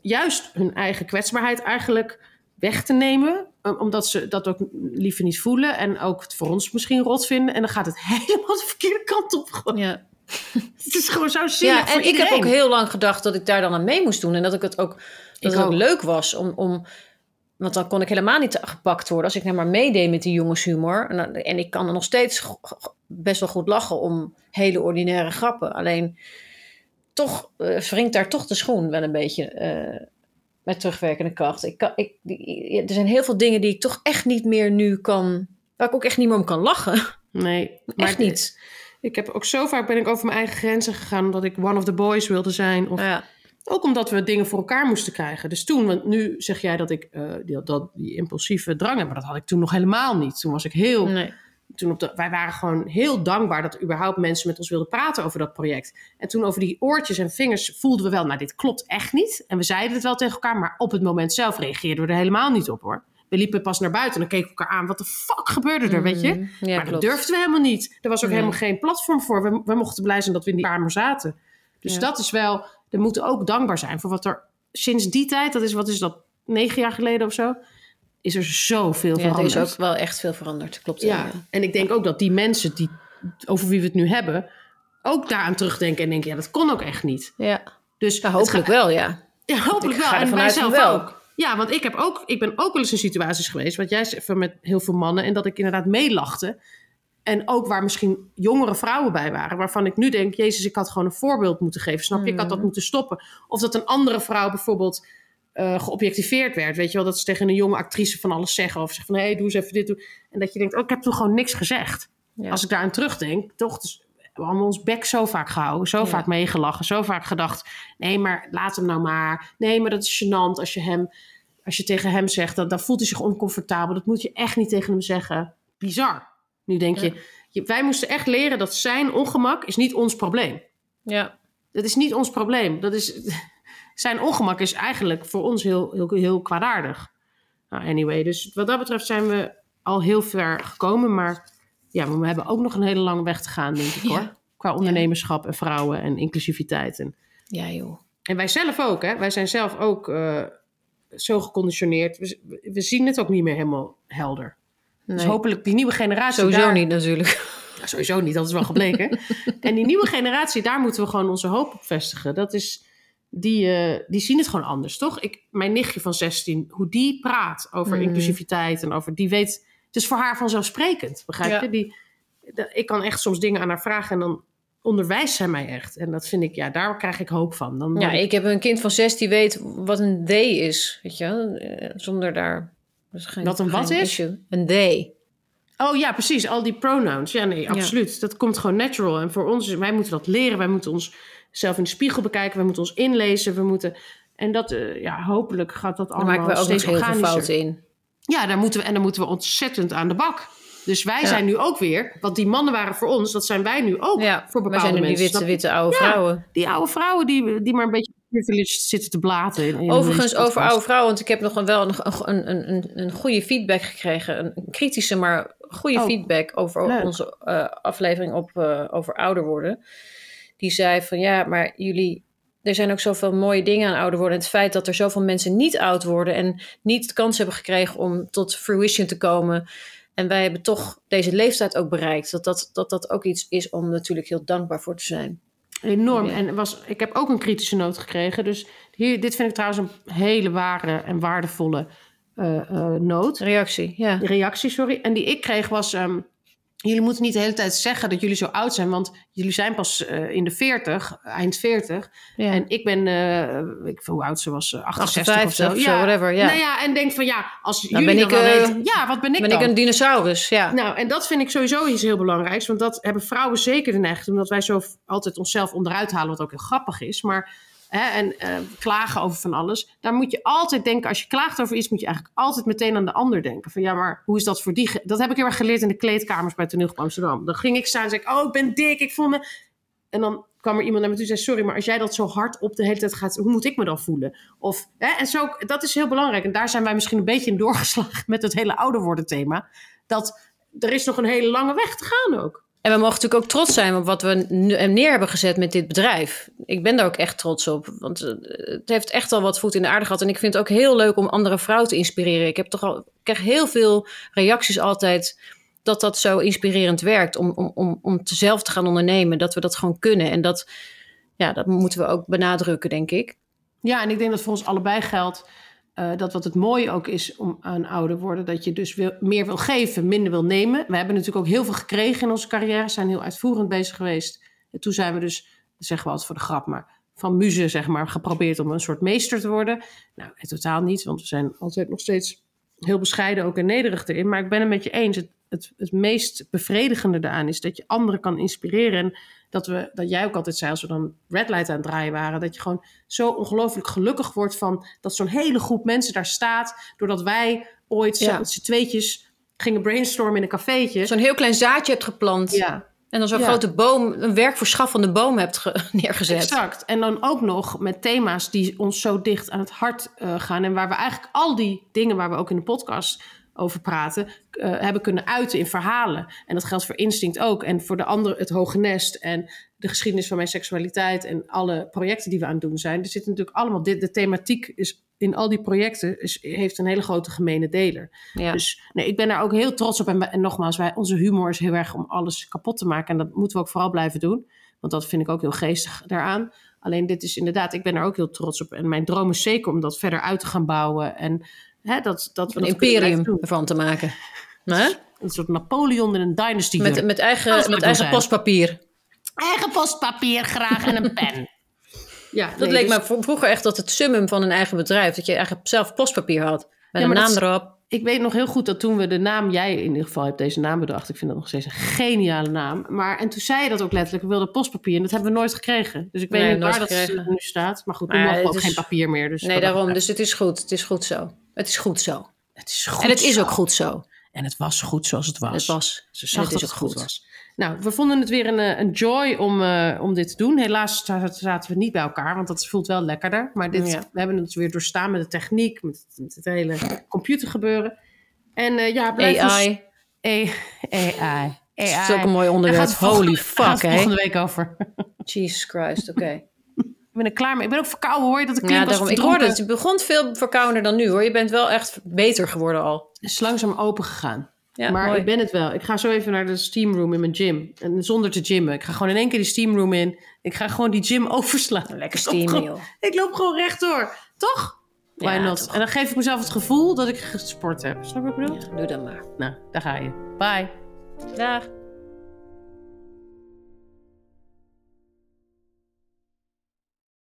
juist hun eigen kwetsbaarheid eigenlijk weg te nemen. om- Omdat ze dat ook liever niet voelen. En ook het voor ons misschien rot vinden. En dan gaat het helemaal de verkeerde kant op. Ja. Het is gewoon zo zielig Ja, en ik heb ook heel lang gedacht dat ik daar dan aan mee moest doen. En dat ik het ook, dat Ik het ook ook. leuk was om, om... Want dan kon ik helemaal niet gepakt worden als ik nou maar meedeed met die jongenshumor. En, en ik kan er nog steeds best wel goed lachen om hele ordinaire grappen. Alleen toch eh wringt daar toch de schoen wel een beetje eh, met terugwerkende kracht. Ik kan, ik, die- er zijn heel veel dingen die ik toch echt niet meer nu kan... Waar ik ook echt niet meer om kan lachen. Nee, echt niet. Ik heb ook zo vaak ben ik over mijn eigen grenzen gegaan omdat ik one of the boys wilde zijn. Of Ja. ook omdat we dingen voor elkaar moesten krijgen. Dus toen, want nu zeg jij dat ik eh, die, dat, die impulsieve drang heb, maar dat had ik toen nog helemaal niet. Toen was ik heel, Nee. Toen op de, wij waren gewoon heel dankbaar dat überhaupt mensen met ons wilden praten over dat project. En toen over die oortjes en vingers voelden we wel, nou dit klopt echt niet. En we zeiden het wel tegen elkaar, maar op het moment zelf reageerden we er helemaal niet op hoor. We liepen pas naar buiten en dan keken we elkaar aan. Wat de fuck gebeurde er, weet je? Ja, maar dat durfden we helemaal niet. Er was ook Nee. helemaal geen platform voor. We, we mochten blij zijn dat we in die kamer zaten. Dus Ja. dat is wel... We moeten ook dankbaar zijn voor wat er sinds die tijd... Dat is, wat is dat, negen jaar geleden of zo? Is er zoveel Ja, er veranderd. is ook wel echt veel veranderd. Klopt. ja. en ik denk ook dat die mensen die, over wie we het nu hebben... ook daaraan terugdenken en denken... ja, dat kon ook echt niet. ja. Dus Ja, hopelijk gaat- wel, ja. ja, hopelijk Ik ga wel. En wij zelf wel. ook. Ja, want ik, heb ook, ik ben ook wel eens in situaties geweest, wat jij zegt, met heel veel mannen, en dat ik inderdaad meelachte. En ook waar misschien jongere vrouwen bij waren, waarvan ik nu denk, Jezus, ik had gewoon een voorbeeld moeten geven. Snap je? Ik had dat Mhm. moeten stoppen. Of dat een andere vrouw bijvoorbeeld eh, geobjectiveerd werd. Weet je wel, dat ze tegen een jonge actrice van alles zeggen. Of zeggen van, hé, hey, doe eens even dit. Doe. En dat je denkt, oh, ik heb toen gewoon niks gezegd. Ja. Als ik daar aan terugdenk, toch, dus, we hebben ons bek zo vaak gehouden, zo Ja. vaak meegelachen, zo vaak gedacht, nee, maar laat hem nou maar. Nee, maar dat is gênant als je hem, als je tegen hem zegt, dan, dan voelt hij zich oncomfortabel. Dat moet je echt niet tegen hem zeggen. Bizar. Nu denk Ja. je, je, wij moesten echt leren dat zijn ongemak is niet ons probleem. ja. Dat is niet ons probleem. Dat is, zijn ongemak is eigenlijk voor ons heel, heel, heel kwaadaardig. Nou, anyway, dus wat dat betreft zijn we al heel ver gekomen. Maar ja, we hebben ook nog een hele lange weg te gaan, denk ik Ja. hoor. Qua ondernemerschap en vrouwen en inclusiviteit. En, ja, joh. en wij zelf ook, hè. Wij zijn zelf ook eh, zo geconditioneerd. We, we zien het ook niet meer helemaal helder. Dus hopelijk die nieuwe generatie Sowieso daar- niet natuurlijk. ja, sowieso niet, dat is wel gebleken. en die nieuwe generatie, daar moeten we gewoon onze hoop op vestigen. Dat is, die, eh, die zien het gewoon anders, toch? Ik, mijn nichtje van 16, hoe die praat over Mhm. inclusiviteit en over, die weet, het is voor haar vanzelfsprekend, begrijp Ja. je? Die, de- ik kan echt soms dingen aan haar vragen en dan onderwijst zij mij echt. En dat vind ik, ja, daar krijg ik hoop van. Dan Ja, ik- ik heb een kind van zes die weet wat een they is. Weet je? Eh, Zonder daar... dat is geen- Wat een wat is? issue. Een they. Oh ja, precies. Al die pronouns. Ja, nee, absoluut. Dat komt gewoon natural. En voor ons, wij moeten dat leren. Wij moeten ons zelf in de spiegel bekijken. Wij moeten ons inlezen. We moeten... En dat, uh, ja, hopelijk gaat dat allemaal Daar maken we ook steeds heel veel fouten in. Ja, daar moeten we, en dan moeten we ontzettend aan de bak. Dus wij zijn nu ook weer, want die mannen waren voor ons, dat zijn wij nu ook Ja, voor bepaalde zijn nu die mensen. witte, witte oude Ja. vrouwen. Die oude vrouwen die, die maar een beetje zitten te blaten. in- in Overigens, over oude vrouwen, want ik heb nog een, wel een, een, een, een, een goede feedback gekregen. Een, kritische, maar goede Oh, feedback over leuk. onze eh, aflevering op, eh, over ouder worden. Die zei van ja, maar jullie. Er zijn ook zoveel mooie dingen aan ouder worden. Het feit dat er zoveel mensen niet oud worden en niet de kans hebben gekregen om tot fruition te komen. En wij hebben toch deze leeftijd ook bereikt. Dat dat, dat, dat ook iets is om natuurlijk heel dankbaar voor te zijn. Enorm. Ja. En was, ik heb ook een kritische noot gekregen. Dus hier, dit vind ik trouwens een hele ware en waardevolle eh, noot. Reactie, ja. reactie, sorry. En die ik kreeg was... ehm, jullie moeten niet de hele tijd zeggen dat jullie zo oud zijn... want jullie zijn pas eh, in de 40, eind 40. ja. En ik ben, eh, ik hoe oud ze was, eh, 68 of 58 zo. of zo, whatever, ja. Nou ja, en denk van ja, als Dan jullie ben dan ik, eh. Ja, wat ben ik ben dan? ik een dinosaurus, ja. Nou, en dat vind ik sowieso iets heel belangrijks. Want dat hebben vrouwen zeker de neiging. Omdat wij zo altijd onszelf onderuit halen. Wat ook heel grappig is. Maar, hè, en eh, klagen over van alles. Daar moet je altijd denken. Als je klaagt over iets. Moet je eigenlijk altijd meteen aan de ander denken. Van ja, maar hoe is dat voor die... Dat heb ik heel erg geleerd in de kleedkamers bij Toneel Amsterdam. Dan ging ik staan en zei ik... Oh, ik ben dik. Ik voel me... En dan kwam er iemand naar me toe en zei... Sorry, maar als jij dat zo hard op de hele tijd gaat... Hoe moet ik me dan voelen? Of, hè, en zo, dat is heel belangrijk. En daar zijn wij misschien een beetje in doorgeslagen... met het hele ouder worden thema. Dat er is nog een hele lange weg te gaan ook. En we mogen natuurlijk ook trots zijn op wat we neer hebben gezet met dit bedrijf. Ik ben daar ook echt trots op. Want eh, het heeft echt al wat voet in de aarde gehad. En ik vind het ook heel leuk om andere vrouwen te inspireren. Ik heb toch al, ik krijg heel veel reacties altijd dat dat zo inspirerend werkt. Om, om, om, om zelf te gaan ondernemen. Dat we dat gewoon kunnen. En dat, ja, dat moeten we ook benadrukken, denk ik. Ja, en ik denk dat voor ons allebei geldt eh, dat wat het mooie ook is om aan ouder worden, dat je dus wil, meer wil geven, minder wil nemen. We hebben natuurlijk ook heel veel gekregen in onze carrière, zijn heel uitvoerend bezig geweest. En toen zijn we dus, zeggen we altijd voor de grap, maar van muze zeg maar geprobeerd om een soort meester te worden. Nou, in totaal niet, want we zijn altijd nog steeds heel bescheiden ook en nederig erin. Maar ik ben het met je eens. Het, het, het meest bevredigende daaraan is dat je anderen kan inspireren. En dat, we, dat jij ook altijd zei, als we dan red light aan het draaien waren, dat je gewoon zo ongelooflijk gelukkig wordt van dat zo'n hele groep mensen daar staat. Doordat wij ooit Ja. met z'n tweetjes gingen brainstormen in een cafeetje. Zo'n heel klein zaadje hebt geplant. ja, En dan zo'n Ja. grote boom, een werkverschaffende boom hebt ge- neergezet. exact. En dan ook nog met thema's die ons zo dicht aan het hart eh, gaan. En waar we eigenlijk al die dingen waar we ook in de podcast over praten, eh, hebben kunnen uiten in verhalen. En dat geldt voor Instinct ook. En voor de andere, het Hoge Nest en de geschiedenis van mijn seksualiteit en alle projecten die we aan het doen zijn. Er zit natuurlijk allemaal dit. De thematiek is in al die projecten is, heeft een hele grote gemene deler. Ja. Dus nee, ik ben daar ook heel trots op. En, en nogmaals, wij, onze humor is heel erg om alles kapot te maken. En dat moeten we ook vooral blijven doen. Want dat vind ik ook heel geestig daaraan. Alleen dit is inderdaad, ik ben er ook heel trots op. En mijn droom is zeker om dat verder uit te gaan bouwen. En hè, dat, dat we een dat imperium ervan te maken. Hè? Een soort Napoleon en een dynasty. Met, met Dat eigen, met eigen zijn. postpapier. Eigen postpapier graag en een pen. Ja, Dat nee, leek dus me vro- vroeger echt tot het summum van een eigen bedrijf. Dat je eigenlijk zelf postpapier had. Met Ja, een naam dat- erop. Ik weet nog heel goed dat toen we de naam, jij in ieder geval hebt deze naam bedacht. Ik vind dat nog steeds een geniale naam. Maar en toen zei je dat ook letterlijk, we wilden postpapier. En dat hebben we nooit gekregen. Dus ik weet Nee, niet waar dat nu staat. Maar goed, nu mogen we ook is- geen papier meer. Dus Nee, daarom. Dus het is goed. Het is goed zo. Het is goed zo. Het is goed En het is ook goed zo. En het was goed zoals het was. Het was. Ze zag het dat het goed. was. Nou, we vonden het weer een, eh, een joy om, eh, om dit te doen. Helaas zaten we niet bij elkaar, want dat voelt wel lekkerder. Maar dit, Ja. we hebben het weer doorstaan met de techniek, met het, met het hele computergebeuren. En eh, ja, blijf ons- AI. AI. Dat is AI. ook een mooi onderwerp. Holy fuck, hè? volgende week over. Jesus Christ, oké. Ik ben er klaar mee. Ik ben ook verkouden hoor. je, Dat ik Ja, klink daarom. Ik hoorde het. Je begon veel verkouder dan nu, hoor. Je bent wel echt beter geworden al. Het is langzaam open gegaan. Ja, maar mooi. ik ben het wel. Ik ga zo even naar de steamroom in mijn gym. En zonder te gymmen. Ik ga gewoon in één keer die steamroom in. Ik ga gewoon die gym overslaan. Lekker steamen, gewoon- joh. Ik loop gewoon rechtdoor. Toch? Why Ja, not? toch. En dan geef ik mezelf het gevoel dat ik gesport heb. Snap je wat ik bedoel? Ja, doe dan maar. Nou, daar ga je. Bye. Dag.